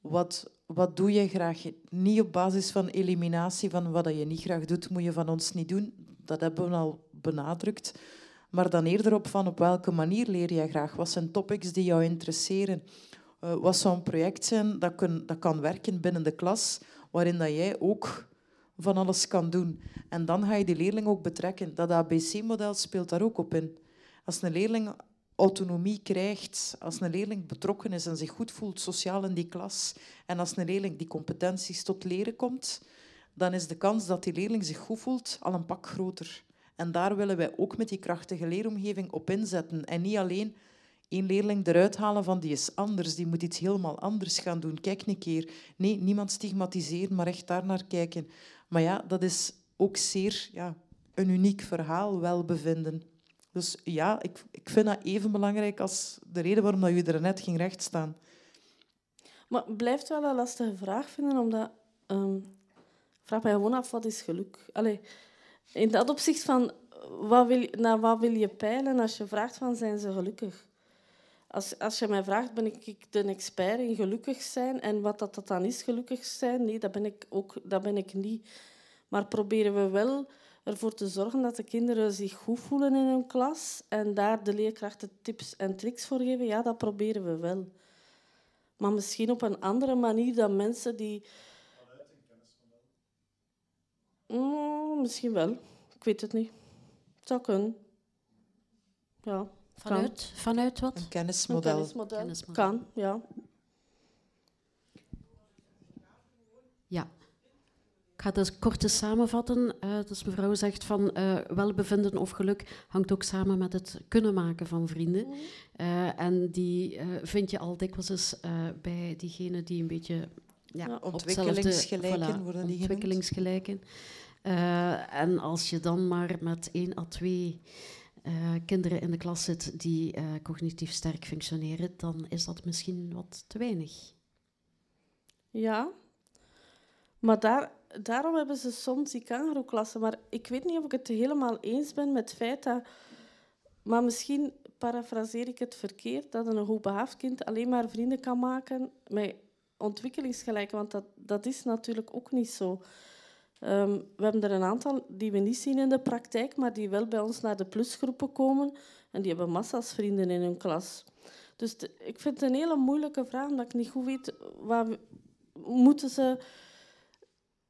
wat, wat doe je graag? Niet op basis van eliminatie van wat je niet graag doet, moet je van ons niet doen. Dat hebben we al benadrukt. Maar dan eerder op van op welke manier leer je graag? Wat zijn topics die jou interesseren? Uh, wat zou een project zijn dat, kun, dat kan werken binnen de klas, waarin dat jij ook van alles kan doen. En dan ga je die leerling ook betrekken. Dat ABC-model speelt daar ook op in. Als een leerling autonomie krijgt, als een leerling betrokken is en zich goed voelt sociaal in die klas, en als een leerling die competenties tot leren komt, dan is de kans dat die leerling zich goed voelt al een pak groter. En daar willen wij ook met die krachtige leeromgeving op inzetten. En niet alleen één leerling eruit halen van die is anders, die moet iets helemaal anders gaan doen. Kijk een keer. Nee, niemand stigmatiseren, maar echt daar naar kijken. Maar ja, dat is ook zeer ja, een uniek verhaal, welbevinden. Dus ja, ik, ik vind dat even belangrijk als de reden waarom dat je er net ging rechtstaan. Maar het blijft wel een lastige vraag vinden, omdat... Um, vraag mij gewoon af, wat is geluk? Allee, in dat opzicht van, wat wil, naar wat wil je peilen als je vraagt van, zijn ze gelukkig? Als, als je mij vraagt, ben ik de expert in gelukkig zijn en wat dat, dat dan is, gelukkig zijn? Nee, dat ben ik, ook, dat ben ik niet. Maar proberen we wel ervoor te zorgen dat de kinderen zich goed voelen in hun klas en daar de leerkrachten tips en tricks voor geven, ja, dat proberen we wel. Maar misschien op een andere manier dan mensen die... Mm, misschien wel. Ik weet het niet. Het zou kunnen. Ja. Vanuit, vanuit wat? Een kennismodel. Een kennismodel. kennismodel. Kan, ja. Ja. Ik ga het kort samenvatten. Uh, dus mevrouw zegt van uh, welbevinden of geluk hangt ook samen met het kunnen maken van vrienden. Uh, en die vind je al dikwijls eens bij diegenen die een beetje... Ja, ja ontwikkelingsgelijken voilà, worden die Ontwikkelingsgelijken. en als je dan maar met één à twee kinderen in de klas zit die cognitief sterk functioneren, dan is dat misschien wat te weinig. Ja, maar daar, daarom hebben ze soms die kangaroo-klassen. Maar ik weet niet of ik het helemaal eens ben met het feit dat... Maar misschien parafraseer ik het verkeerd, dat een hoogbehaafd kind alleen maar vrienden kan maken met ontwikkelingsgelijken. Want dat, dat is natuurlijk ook niet zo. Um, we hebben er een aantal die we niet zien in de praktijk, maar die wel bij ons naar de plusgroepen komen. En die hebben massa's vrienden in hun klas. Dus ik vind het een hele moeilijke vraag, omdat ik niet goed weet... Wat, moeten ze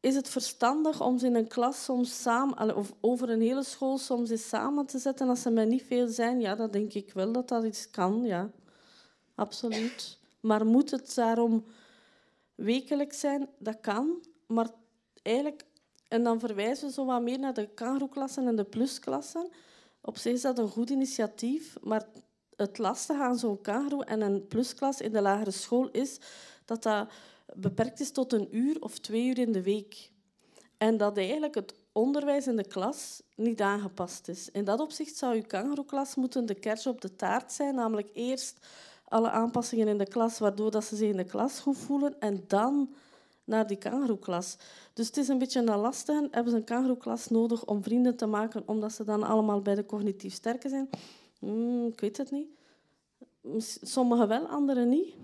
is het verstandig om ze in een klas soms samen, of over een hele school soms eens samen te zetten als ze met niet veel zijn? Ja, dat denk ik wel dat dat iets kan, ja. Absoluut. Maar moet het daarom wekelijks zijn? Dat kan, maar eigenlijk... En dan verwijzen we zo wat meer naar de kangaroo-klassen en de plusklassen. Op zich is dat een goed initiatief, maar het lastige aan zo'n kangaroo en een plusklas in de lagere school is dat dat beperkt is tot een uur of twee uur in de week. En dat eigenlijk het onderwijs in de klas niet aangepast is. In dat opzicht zou uw kangaroo-klas moeten de kers op de taart zijn, namelijk eerst alle aanpassingen in de klas, waardoor dat ze zich in de klas goed voelen, en dan naar die kangaroo-klas. Dus het is een beetje een lastige. Hebben ze een kangaroo-klas nodig om vrienden te maken, omdat ze dan allemaal bij de cognitief sterke zijn? Hmm, ik weet het niet. Sommigen wel, anderen niet.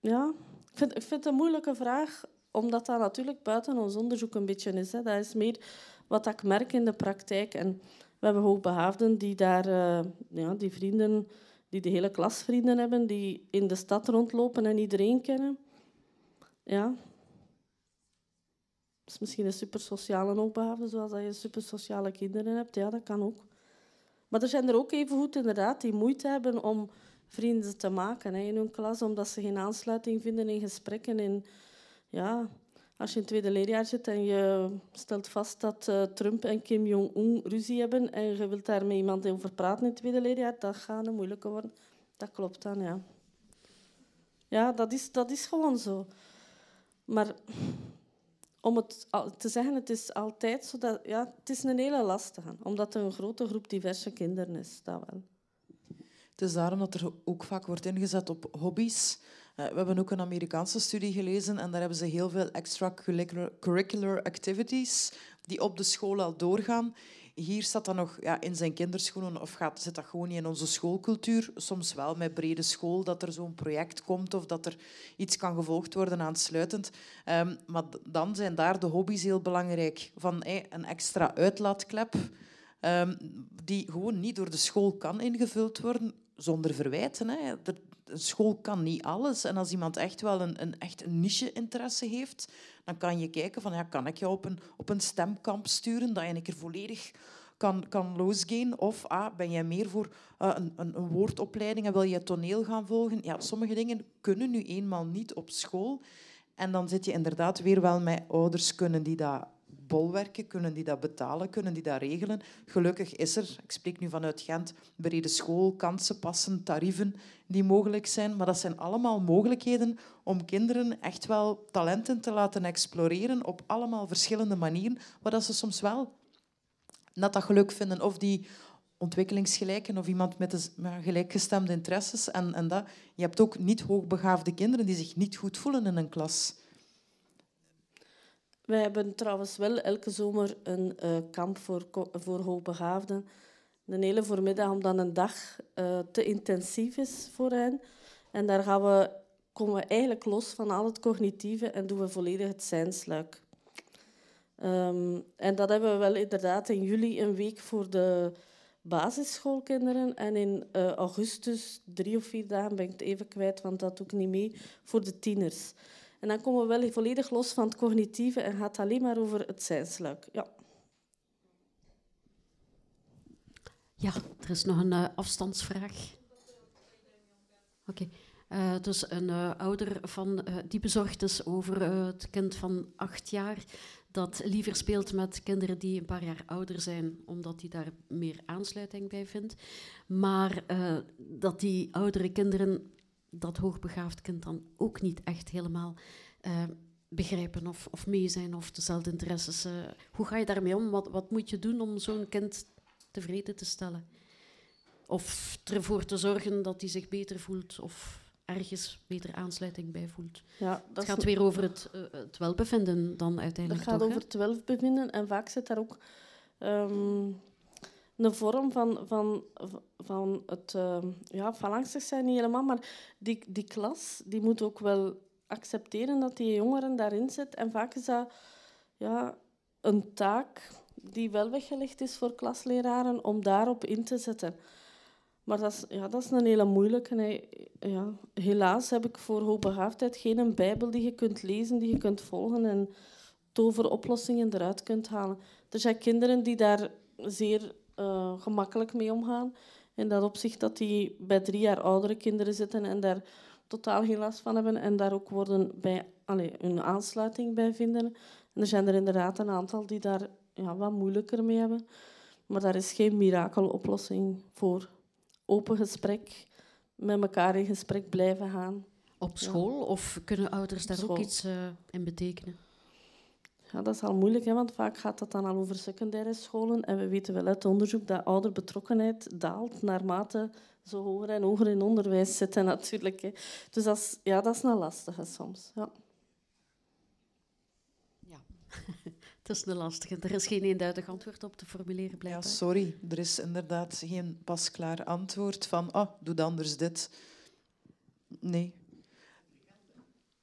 Ja, ik vind, ik vind het een moeilijke vraag, omdat dat natuurlijk buiten ons onderzoek een beetje is. Hè. Dat is meer wat ik merk in de praktijk. En we hebben hoogbehaafden die daar, uh, ja, die vrienden, die de hele klas vrienden hebben, die in de stad rondlopen en iedereen kennen. Ja. is misschien een supersociale hoogbegaafde, zoals dat je supersociale kinderen hebt. Ja, dat kan ook. Maar er zijn er ook evengoed inderdaad die moeite hebben om vrienden te maken hè, in hun klas, omdat ze geen aansluiting vinden in gesprekken. En, ja, als je in het tweede leerjaar zit en je stelt vast dat uh, Trump en Kim Jong-un ruzie hebben en je wilt daar met iemand over praten in het tweede leerjaar, dat gaat een moeilijke worden. Dat klopt dan, ja. Ja, dat is, dat is gewoon zo. Maar om het te zeggen, het is altijd zo dat... Ja, het is een hele lastige, omdat er een grote groep diverse kinderen is. Dat wel. Het is daarom dat er ook vaak wordt ingezet op hobby's. Uh, we hebben ook een Amerikaanse studie gelezen en daar hebben ze heel veel extracurricular activities die op de school al doorgaan. Hier staat dat nog ja, in zijn kinderschoenen of gaat, zit dat gewoon niet in onze schoolcultuur. Soms wel met brede school, dat er zo'n project komt of dat er iets kan gevolgd worden aansluitend. Um, maar dan zijn daar de hobby's heel belangrijk. Van een extra uitlaatklep um, die gewoon niet door de school kan ingevuld worden zonder verwijten. Hè. School kan niet alles. En als iemand echt wel een, een, echt niche-interesse heeft, dan kan je kijken van, ja, kan ik jou op een, op een stemkamp sturen, dat je een keer volledig kan, kan losgaan. Of ah, ben jij meer voor uh, een, een, een, woordopleiding en wil je toneel gaan volgen? Ja, sommige dingen kunnen nu eenmaal niet op school. En dan zit je inderdaad weer wel met ouders kunnen die dat kunnen die dat betalen, kunnen die dat regelen. Gelukkig is er, ik spreek nu vanuit Gent, brede school, kansen, passen, tarieven die mogelijk zijn. Maar dat zijn allemaal mogelijkheden om kinderen echt wel talenten te laten exploreren op allemaal verschillende manieren, waar dat ze soms wel net dat geluk vinden of die ontwikkelingsgelijken of iemand met, de, gelijkgestemde interesses. En, en dat. Je hebt ook niet hoogbegaafde kinderen die zich niet goed voelen in een klas. Wij hebben trouwens wel elke zomer een uh, kamp voor, voor hoogbegaafden. Een hele voormiddag, omdat een dag uh, te intensief is voor hen. En daar gaan we, komen we eigenlijk los van al het cognitieve en doen we volledig het zijnsluik. Um, en dat hebben we wel inderdaad in juli een week voor de basisschoolkinderen. En in uh, augustus, drie of vier dagen, ben ik het even kwijt, want dat doe ik niet mee, voor de tieners. En dan komen we wel volledig los van het cognitieve en gaat alleen maar over het zijnsluik. Ja. Ja, er is nog een uh, afstandsvraag. Oké. Eh, dus een uh, ouder van, die bezorgd is over het kind van acht jaar dat liever speelt met kinderen die een paar jaar ouder zijn, omdat hij daar meer aansluiting bij vindt. Maar dat die oudere kinderen dat hoogbegaafd kind dan ook niet echt helemaal uh, begrijpen of, of mee zijn of dezelfde interesses. Uh, hoe ga je daarmee om? Wat, wat moet je doen om zo'n kind tevreden te stellen? Of ervoor te zorgen dat hij zich beter voelt of ergens beter aansluiting bij voelt. Ja, dat het gaat weer over het, uh, het welbevinden dan uiteindelijk. Het gaat toch, over het welbevinden en vaak zit daar ook um, een vorm van, van, van het uh, ja, phalanxig zijn, niet helemaal, maar die, die klas die moet ook wel accepteren dat die jongeren daarin zit. En vaak is dat ja, een taak die wel weggelegd is voor klasleraren om daarop in te zetten. Maar dat is, ja, dat is een hele moeilijke. Ja, helaas heb ik voor hoogbegaafdheid geen een bijbel die je kunt lezen, die je kunt volgen en toveroplossingen eruit kunt halen. Er zijn kinderen die daar zeer uh, gemakkelijk mee omgaan. In dat opzicht dat die bij drie jaar oudere kinderen zitten en daar totaal geen last van hebben en daar ook worden bij, hun aansluiting bij vinden. En er zijn er inderdaad een aantal die daar ja, wat moeilijker mee hebben. Maar daar is geen mirakeloplossing voor. Open gesprek, met elkaar in gesprek blijven gaan. Op school? Of kunnen ouders daar ook iets uh, in betekenen? Ja, dat is al moeilijk, hè, want vaak gaat dat dan al over secundaire scholen. En we weten wel uit onderzoek dat ouderbetrokkenheid daalt naarmate zo hoger en hoger in onderwijs zitten natuurlijk. Hè. Dus dat is, ja, dat is een lastige soms. Ja. ja. het is een lastige. Er is geen eenduidig antwoord op te formuleren, blijkbaar. Ja, sorry. Er is inderdaad geen pasklaar antwoord van oh, doe anders dit. Nee.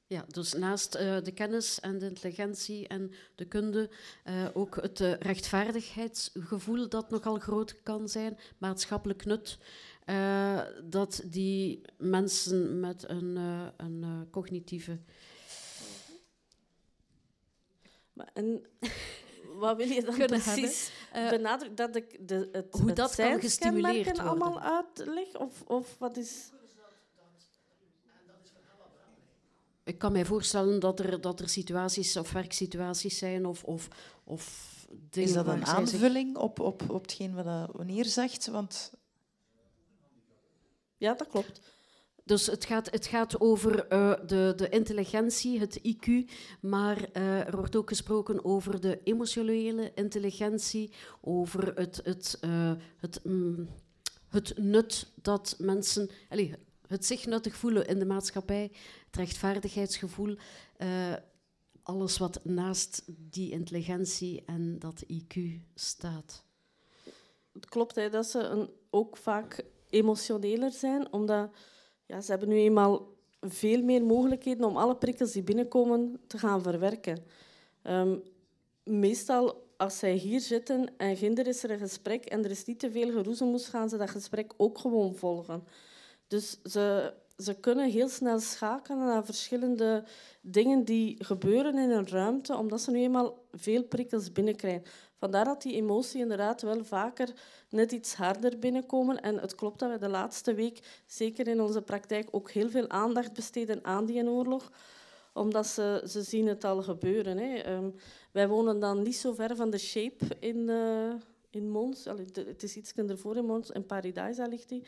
Ja, dus naast uh, de kennis en de intelligentie en de kunde uh, ook het uh, rechtvaardigheidsgevoel dat nogal groot kan zijn, maatschappelijk nut, dat die mensen met een, een cognitieve Maar, en wat wil je dan Kunnen precies. Eh, benadrukken? Dat ik de, het, hoe het dat kan gestimuleerd worden. allemaal uitleg? Of, of wat is... Ik kan mij voorstellen dat er, dat er situaties of werksituaties zijn of, of, of dingen Is dat een zich- aanvulling op, op, op hetgeen wat wanneer zegt? Want Ja, dat klopt. Dus het gaat, het gaat over eh, de, de intelligentie, het IQ, maar eh, er wordt ook gesproken over de emotionele intelligentie, over het, het, eh, het, mm, het nut dat mensen, allez, het zich nuttig voelen in de maatschappij, het rechtvaardigheidsgevoel, eh, alles wat naast die intelligentie en dat IQ staat. Het klopt hè, dat ze een, ook vaak emotioneler zijn, omdat ja, ze hebben nu eenmaal veel meer mogelijkheden om alle prikkels die binnenkomen te gaan verwerken. Ehm, meestal, als zij hier zitten en ginder is er een gesprek en er is niet te veel geroezemoes, gaan ze dat gesprek ook gewoon volgen. Dus ze, ze kunnen heel snel schakelen naar verschillende dingen die gebeuren in een ruimte, omdat ze nu eenmaal veel prikkels binnenkrijgen. Vandaar dat die emotie inderdaad wel vaker net iets harder binnenkomen. En het klopt dat we de laatste week, zeker in onze praktijk, ook heel veel aandacht besteden aan die oorlog omdat ze, ze zien het al gebeuren. Hè. Ehm, wij wonen dan niet zo ver van de Shape in, eh, in Mons. Het is iets ervoor in Mons. In Paradise ligt die.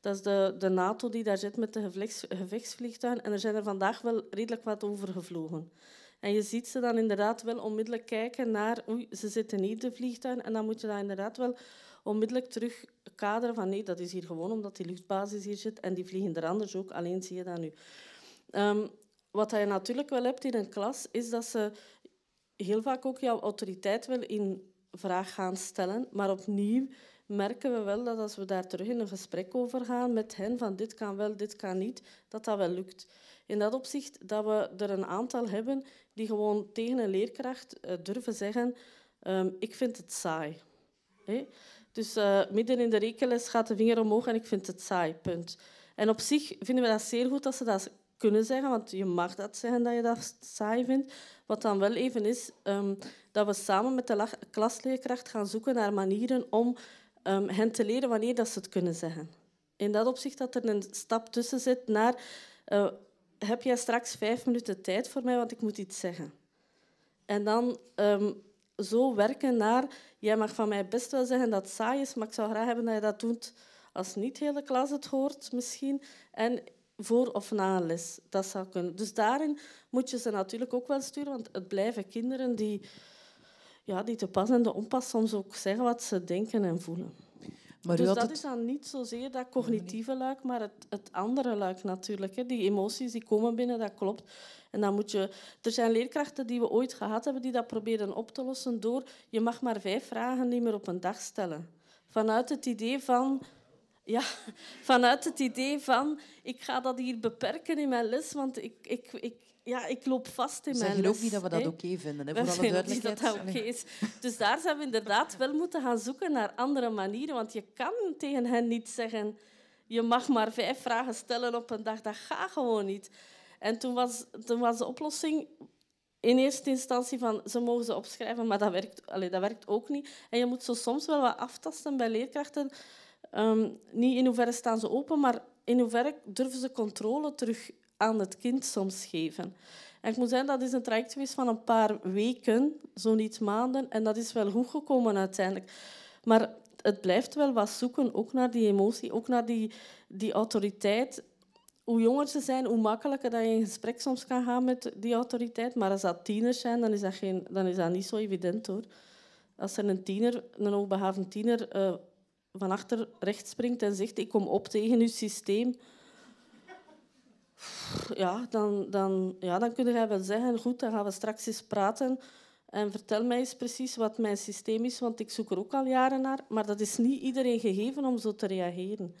Dat is de, NATO die daar zit met de gevechtsvliegtuigen. En er zijn er vandaag wel redelijk wat over gevlogen. En je ziet ze dan inderdaad wel onmiddellijk kijken naar... Oei, ze zitten hier, de vliegtuigen. En dan moet je dat inderdaad wel onmiddellijk terug kaderen van... Nee, dat is hier gewoon omdat die luchtbasis hier zit. En die vliegen er anders ook. Alleen zie je dat nu. Ehm, wat je natuurlijk wel hebt in een klas, is dat ze heel vaak ook jouw autoriteit wel in vraag gaan stellen. Maar opnieuw merken we wel dat als we daar terug in een gesprek over gaan met hen, van dit kan wel, dit kan niet, dat dat wel lukt. In dat opzicht dat we er een aantal hebben die gewoon tegen een leerkracht eh, durven zeggen, ehm, ik vind het saai. Dus eh, midden in de rekenles gaat de vinger omhoog en ik vind het saai, punt. En op zich vinden we dat zeer goed dat ze dat kunnen zeggen, want je mag dat zeggen dat je dat saai vindt. Wat dan wel even is, ehm, dat we samen met de klasleerkracht gaan zoeken naar manieren om ehm, hen te leren wanneer dat ze het kunnen zeggen. In dat opzicht dat er een stap tussen zit naar... eh, heb jij straks vijf minuten tijd voor mij, want ik moet iets zeggen. En dan ehm, zo werken naar... Jij mag van mij best wel zeggen dat het saai is, maar ik zou graag hebben dat je dat doet als niet heel de klas het hoort, misschien. En voor of na een les. Dat zou kunnen. Dus daarin moet je ze natuurlijk ook wel sturen, want het blijven kinderen die, ja, die te pas en te onpas soms ook zeggen wat ze denken en voelen. Maar dus dat het- is dan niet zozeer dat cognitieve luik, maar het, het andere luik natuurlijk. Hè. Die emoties die komen binnen, dat klopt. En dan moet je... Er zijn leerkrachten die we ooit gehad hebben die dat proberen op te lossen door... Je mag maar vijf vragen niet meer op een dag stellen. Vanuit het idee van... Ja, vanuit het idee van... Ik ga dat hier beperken in mijn les, want ik, ik, ik, ja, ik loop vast in We mijn zeggen les. ook niet dat we dat oké vinden, hè, voor alle niet dat duidelijkheid. dat oké is. Dus daar zijn we inderdaad wel moeten gaan zoeken naar andere manieren. Want je kan tegen hen niet zeggen... Je mag maar vijf vragen stellen op een dag. Dat gaat gewoon niet. En toen was, toen was de oplossing in eerste instantie van... Ze mogen ze opschrijven, maar dat werkt, dat werkt ook niet. En je moet zo soms wel wat aftasten bij leerkrachten. Ehm, niet in hoeverre staan ze open, maar in hoeverre durven ze controle terug aan het kind soms geven. En ik moet zeggen, dat is een traject geweest van een paar weken, zo niet maanden. En dat is wel goed gekomen uiteindelijk. Maar het blijft wel wat zoeken, ook naar die emotie, ook naar die, die autoriteit. Hoe jonger ze zijn, hoe makkelijker dat je in gesprek soms kan gaan met die autoriteit. Maar als dat tieners zijn, dan is dat, geen, dan is dat niet zo evident hoor. Als er een tiener, een hoogbegaafde tiener, eh, van achter rechts springt en zegt ik kom op tegen uw systeem, ja, dan, dan, ja, dan kun je wel zeggen, goed, dan gaan we straks eens praten en vertel mij eens precies wat mijn systeem is, want ik zoek er ook al jaren naar. Maar dat is niet iedereen gegeven om zo te reageren.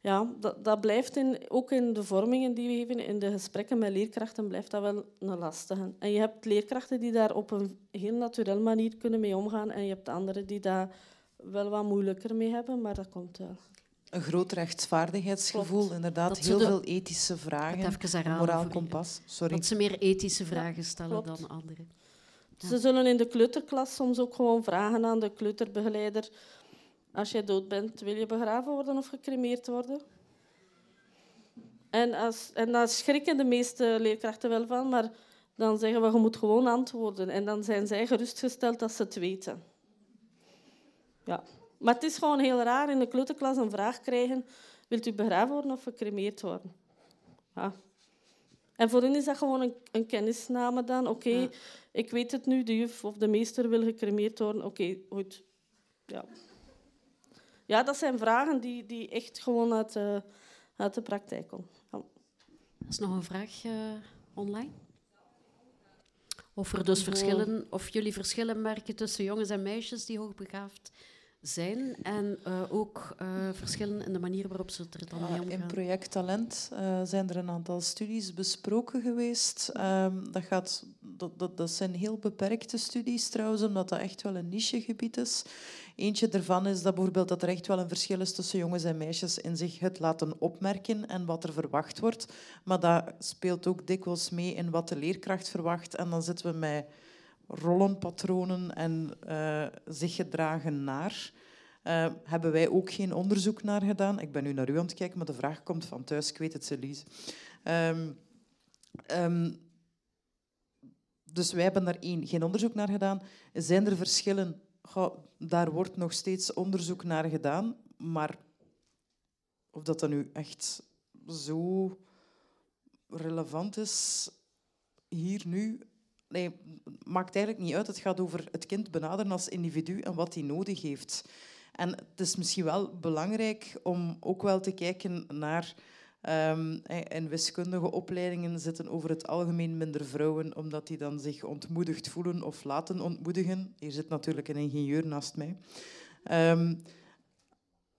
Ja, dat, dat blijft in, ook in de vormingen die we geven, in de gesprekken met leerkrachten, blijft dat wel een lastige. En je hebt leerkrachten die daar op een heel naturel manier kunnen mee omgaan en je hebt anderen die daar wel wat moeilijker mee hebben, maar dat komt wel. Een groot rechtvaardigheidsgevoel, Klopt. inderdaad. Dat heel de- veel ethische vragen. Moraal kompas. Sorry. Dat ze meer ethische vragen stellen klopt. dan anderen. Ze zullen in de kleuterklas soms ook gewoon vragen aan de kleuterbegeleider... Als jij dood bent, wil je begraven worden of gecremeerd worden? En, als, en daar schrikken de meeste leerkrachten wel van, maar dan zeggen we, je moet gewoon antwoorden. En dan zijn zij gerustgesteld dat ze het weten. Ja. Maar het is gewoon heel raar in de kleuterklas een vraag krijgen, wilt u begraven worden of gecremeerd worden? Ja. En voor hen is dat gewoon een, een kennisname dan. Oké, ik weet het nu, de juf of de meester wil gecremeerd worden. Oké, goed. Ja. ja, dat zijn vragen die, die echt gewoon uit, de, uit de praktijk komen. Ja. is nog een vraag uh, online. Of er dus verschillen, of jullie verschillen merken tussen jongens en meisjes die hoogbegaafd zijn en uh, ook uh, verschillen in de manier waarop ze er dan mee omgaan. In project Talent uh, zijn er een aantal studies besproken geweest. Um, dat, gaat, dat, dat, dat, zijn heel beperkte studies trouwens, omdat dat echt wel een nichegebied is. Eentje daarvan is dat bijvoorbeeld dat er echt wel een verschil is tussen jongens en meisjes in zich het laten opmerken en wat er verwacht wordt. Maar dat speelt ook dikwijls mee in wat de leerkracht verwacht. En dan zitten we met rollenpatronen en uh, zich gedragen naar. Uh, hebben wij ook geen onderzoek naar gedaan. Ik ben nu naar u aan het kijken, maar de vraag komt van thuis. Ik weet het, Celise. Um, dus wij hebben daar één, geen onderzoek naar gedaan. Zijn er verschillen? Daar wordt nog steeds onderzoek naar gedaan. Maar of dat dan nu echt zo relevant is, hier nu, nee, maakt eigenlijk niet uit. Het gaat over het kind benaderen als individu en wat hij nodig heeft. En het is misschien wel belangrijk om ook wel te kijken naar... Um, in wiskundige opleidingen zitten over het algemeen minder vrouwen, omdat die dan zich ontmoedigd voelen of laten ontmoedigen. Hier zit natuurlijk een ingenieur naast mij. Um,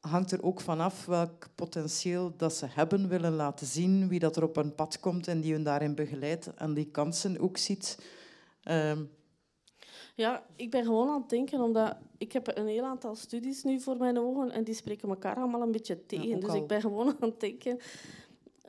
hangt er ook vanaf welk potentieel dat ze hebben, willen laten zien, wie dat er op een pad komt en die hun daarin begeleidt en die kansen ook ziet. Um, ja, ik ben gewoon aan het denken, omdat ik heb een heel aantal studies nu voor mijn ogen en die spreken elkaar allemaal een beetje tegen. dus ik ben gewoon aan het denken,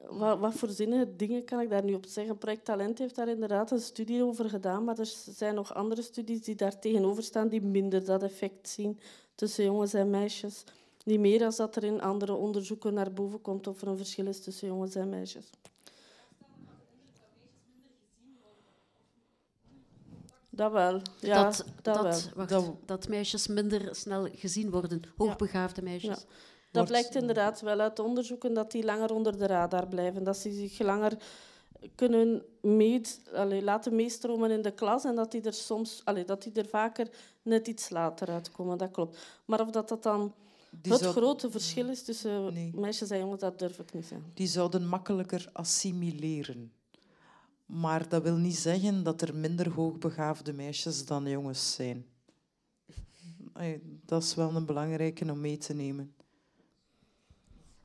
wat, wat voor zinnige dingen kan ik daar nu op zeggen? Project Talent heeft daar inderdaad een studie over gedaan, maar er zijn nog andere studies die daar tegenover staan die minder dat effect zien tussen jongens en meisjes. Niet meer als dat er in andere onderzoeken naar boven komt of er een verschil is tussen jongens en meisjes. Dat wel. Ja, dat, dat, Wacht, dat, dat, meisjes minder snel gezien worden, hoogbegaafde meisjes. Ja. Dat blijkt inderdaad wel uit onderzoeken dat die langer onder de radar blijven. Dat ze zich langer kunnen meet, allee, laten meestromen in de klas en dat die er soms, allee, dat die er vaker net iets later uitkomen. Dat klopt. Maar of dat, dat dan die het grote verschil is tussen meisjes en jongens, dat durf ik niet zeggen. Die zouden makkelijker assimileren. Maar dat wil niet zeggen dat er minder hoogbegaafde meisjes dan jongens zijn. Dat is wel een belangrijke om mee te nemen.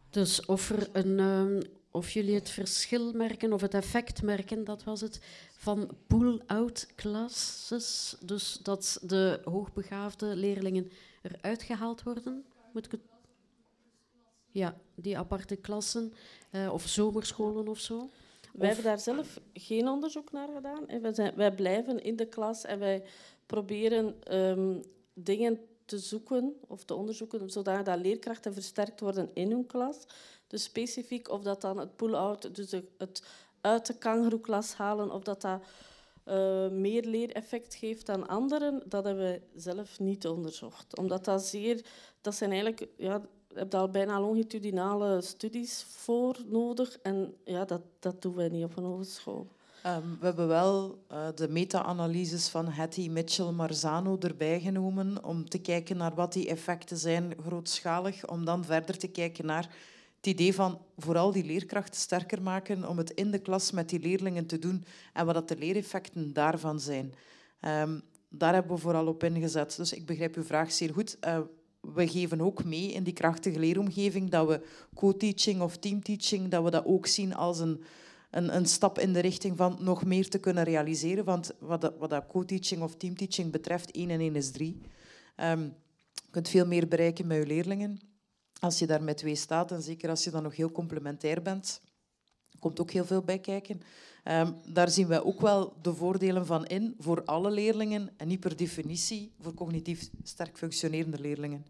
Dus of, er een, ehm, of jullie het verschil merken of het effect merken, dat was het, van pull-out classes. Dus dat de hoogbegaafde leerlingen eruit gehaald worden. Moet ik het... Ja, die aparte klassen uh, of zomerscholen of zo. Wij hebben daar zelf geen onderzoek naar gedaan. Wij, zijn, wij blijven in de klas en wij proberen um, dingen te zoeken of te onderzoeken zodat leerkrachten versterkt worden in hun klas. Dus specifiek of dat dan het pull-out, dus het uit de kangeroeklas halen, of dat dat uh, meer leereffect geeft dan anderen, dat hebben we zelf niet onderzocht. Omdat dat zeer... Dat zijn eigenlijk... Ja, je hebt al bijna longitudinale studies voor nodig. En ja, dat, dat doen wij niet op een hogeschool. Um, we hebben wel uh, de meta-analyses van Hattie Mitchell-Marzano erbij genomen om te kijken naar wat die effecten zijn grootschalig, om dan verder te kijken naar het idee van vooral die leerkrachten sterker maken om het in de klas met die leerlingen te doen en wat dat de leereffecten daarvan zijn. Um, daar hebben we vooral op ingezet. Dus ik begrijp uw vraag zeer goed. Uh, we geven ook mee in die krachtige leeromgeving dat we co-teaching of teamteaching, dat we dat ook zien als een, een, een, stap in de richting van nog meer te kunnen realiseren. Want wat dat, wat dat co-teaching of teamteaching betreft, 1 en 1 is 3. Um, je kunt veel meer bereiken met je leerlingen als je daar met twee staat en zeker als je dan nog heel complementair bent. komt ook heel veel bij kijken. Ehm, daar zien wij ook wel de voordelen van in voor alle leerlingen en niet per definitie voor cognitief sterk functionerende leerlingen.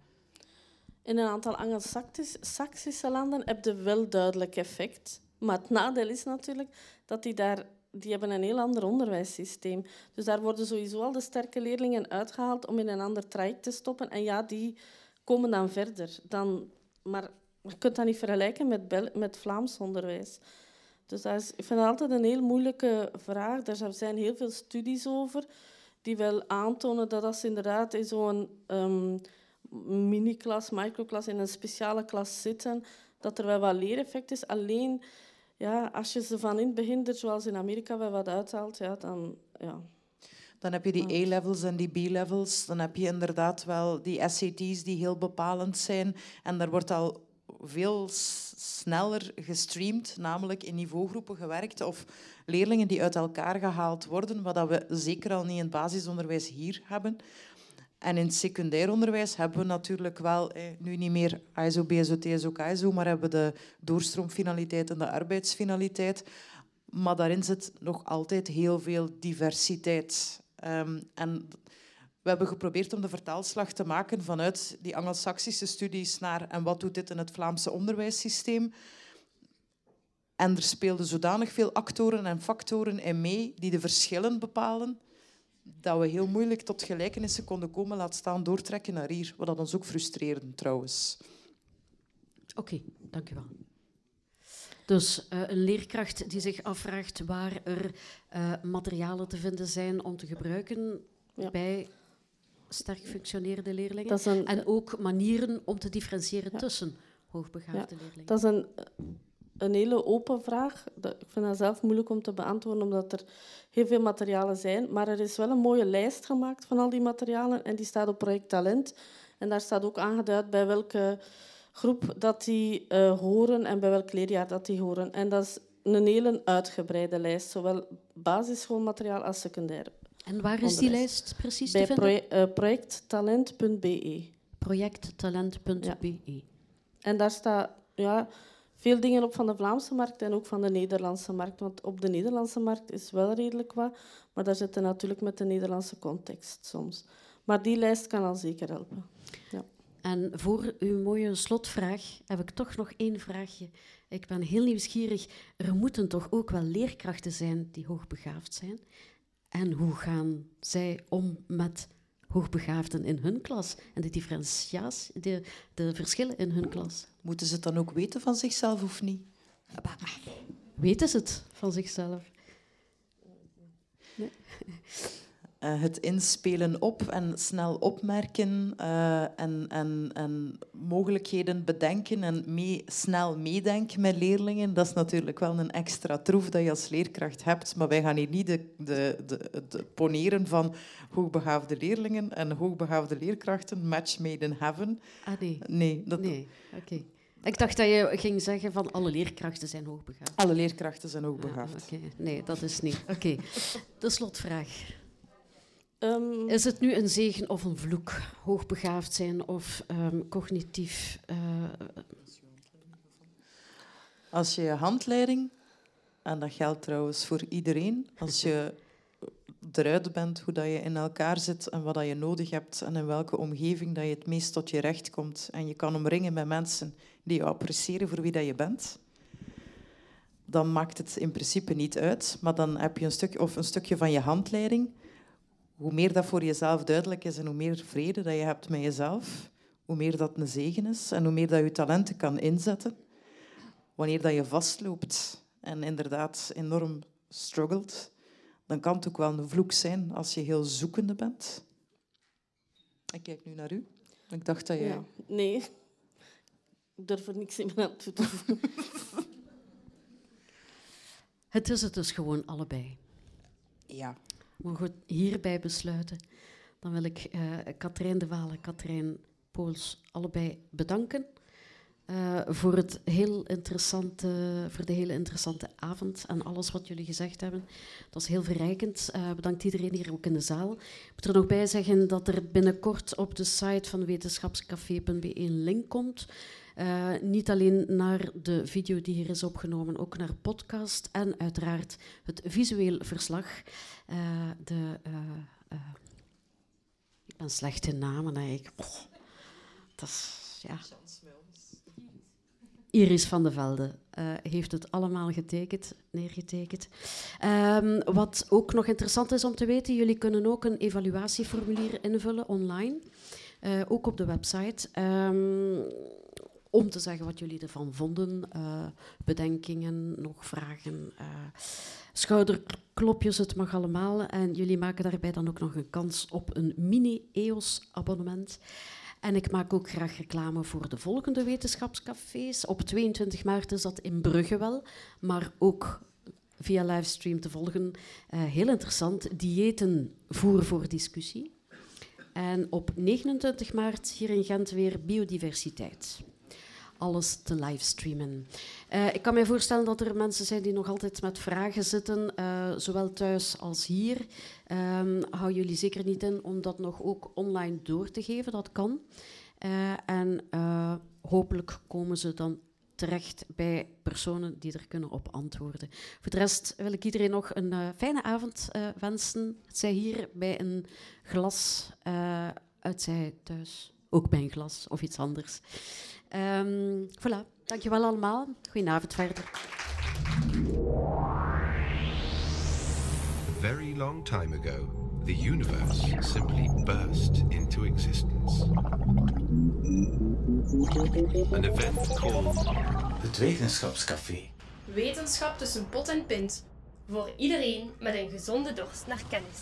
In een aantal Anglo-Saxische landen heb je wel duidelijk effect. Maar het nadeel is natuurlijk dat die daar die hebben een heel ander onderwijssysteem. Dus daar worden sowieso al de sterke leerlingen uitgehaald om in een ander traject te stoppen. En ja, die komen dan verder. Dan, maar je kunt dat niet vergelijken met, met Vlaams onderwijs. Dus dat is, ik vind dat altijd een heel moeilijke vraag. Daar zijn heel veel studies over die wel aantonen dat als inderdaad in zo'n um, mini-klas, microklas, in een speciale klas zitten, dat er wel wat leereffect is. Alleen ja, als je ze van in het zoals in Amerika, wel wat uithaalt, ja, dan... Ja. Dan heb je die A-levels en die B-levels. Dan heb je inderdaad wel die SAT's die heel bepalend zijn. En daar wordt al veel sneller gestreamd, namelijk in niveaugroepen gewerkt of leerlingen die uit elkaar gehaald worden, wat we zeker al niet in het basisonderwijs hier hebben. En in het secundair onderwijs hebben we natuurlijk wel, eh, nu niet meer ISO, BSO, TSO, KSO, maar hebben we de doorstroomfinaliteit en de arbeidsfinaliteit. Maar daarin zit nog altijd heel veel diversiteit. Um, en we hebben geprobeerd om de vertaalslag te maken vanuit die Anglo-Saxische studies naar en wat doet dit in het Vlaamse onderwijssysteem. En er speelden zodanig veel actoren en factoren in mee die de verschillen bepalen dat we heel moeilijk tot gelijkenissen konden komen, laat staan doortrekken naar hier. Wat ons ook frustreerde, trouwens. Oké, okay, dank u wel. Dus uh, een leerkracht die zich afvraagt waar er uh, materialen te vinden zijn om te gebruiken ja. bij sterk functionerende leerlingen. Een, en ook manieren om te differentiëren ja. tussen hoogbegaafde leerlingen. Dat is een, een hele open vraag. Ik vind dat zelf moeilijk om te beantwoorden, omdat er heel veel materialen zijn. Maar er is wel een mooie lijst gemaakt van al die materialen en die staat op Project Talent. En daar staat ook aangeduid bij welke groep dat die uh, horen en bij welk leerjaar dat die horen. En dat is een hele uitgebreide lijst, zowel basisschoolmateriaal als secundair. En waar is die lijst precies bij te vinden? Bij uh, projecttalent.be. Projecttalent.be. Ja. En daar staat ja, veel dingen op van de Vlaamse markt en ook van de Nederlandse markt. Want op de Nederlandse markt is wel redelijk wat, maar daar zitten natuurlijk met de Nederlandse context soms. Maar die lijst kan al zeker helpen. Ja. En voor uw mooie slotvraag heb ik toch nog één vraagje. Ik ben heel nieuwsgierig. Er moeten toch ook wel leerkrachten zijn die hoogbegaafd zijn? En hoe gaan zij om met hoogbegaafden in hun klas en de differentiatie, de, de verschillen in hun klas? Moeten ze het dan ook weten van zichzelf of niet? Weten ze het van zichzelf? Nee. Uh, het inspelen op en snel opmerken uh, en, en, en mogelijkheden bedenken en mee, snel meedenken met leerlingen, dat is natuurlijk wel een extra troef dat je als leerkracht hebt. Maar wij gaan hier niet de, de, de, de poneren van hoogbegaafde leerlingen en hoogbegaafde leerkrachten, match made in heaven. Ah, nee. Nee, dat, nee. oké. Ik dacht dat je ging zeggen van alle leerkrachten zijn hoogbegaafd. Alle leerkrachten zijn hoogbegaafd. Ah, Nee, dat is niet. Oké, de slotvraag. Um, is het nu een zegen of een vloek? Hoogbegaafd zijn of um, cognitief? Uh, als je handleiding, en dat geldt trouwens voor iedereen, als je eruit bent hoe dat je in elkaar zit en wat dat je nodig hebt en in welke omgeving dat je het meest tot je recht komt en je kan omringen met mensen die je appreciëren voor wie dat je bent, dan maakt het in principe niet uit. Maar dan heb je een, stuk, of een stukje van je handleiding hoe meer dat voor jezelf duidelijk is en hoe meer vrede dat je hebt met jezelf, hoe meer dat een zegen is en hoe meer dat je talenten kan inzetten. Wanneer dat je vastloopt en inderdaad enorm struggelt, dan kan het ook wel een vloek zijn als je heel zoekende bent. Ik kijk nu naar u. Ik dacht dat je... Ja, nee, ik durf er niks in aan te doen. het is het dus gewoon allebei. Ja mogen we hierbij besluiten. Dan wil ik uh, Katrijn de Waal en Katrijn Pools allebei bedanken. Uh, voor, het heel interessante, voor de hele interessante avond en alles wat jullie gezegd hebben. Dat was heel verrijkend. Uh, bedankt iedereen hier ook in de zaal. Ik moet er nog bij zeggen dat er binnenkort op de site van wetenschapscafé.be een link komt Eh, niet alleen naar de video die hier is opgenomen, ook naar podcast en uiteraard het visueel verslag. Eh, de, eh, ik ben slecht in namen. Ik, oh, dat is, ja. Iris van de Velde heeft het allemaal getekend, neergetekend. Ehm, wat ook nog interessant is om te weten, jullie kunnen ook een evaluatieformulier invullen online, ook op de website, ehm, om te zeggen wat jullie ervan vonden, eh, bedenkingen, nog vragen, eh, schouderklopjes, het mag allemaal. En jullie maken daarbij dan ook nog een kans op een mini-EOS-abonnement. En ik maak ook graag reclame voor de volgende wetenschapscafés. Op 22 maart is dat in Brugge wel, maar ook via livestream te volgen. Eh, heel interessant, diëten voer voor discussie. En op 29 maart hier in Gent weer biodiversiteit. Alles te livestreamen. Eh, ik kan me voorstellen dat er mensen zijn die nog altijd met vragen zitten, eh, zowel thuis als hier. Ehm, hou jullie zeker niet in om dat nog ook online door te geven, dat kan. Eh, en hopelijk komen ze dan terecht bij personen die er kunnen op antwoorden. Voor de rest wil ik iedereen nog een fijne avond wensen. Het zij hier bij een glas, uh, uit zij thuis ook bij een glas of iets anders. Um, voilà, dankjewel allemaal. Goedenavond verder. Very long time ago, the universe simply burst into existence. An event called Het Wetenschapscafé. Wetenschap tussen pot en pint. Voor iedereen met een gezonde dorst naar kennis.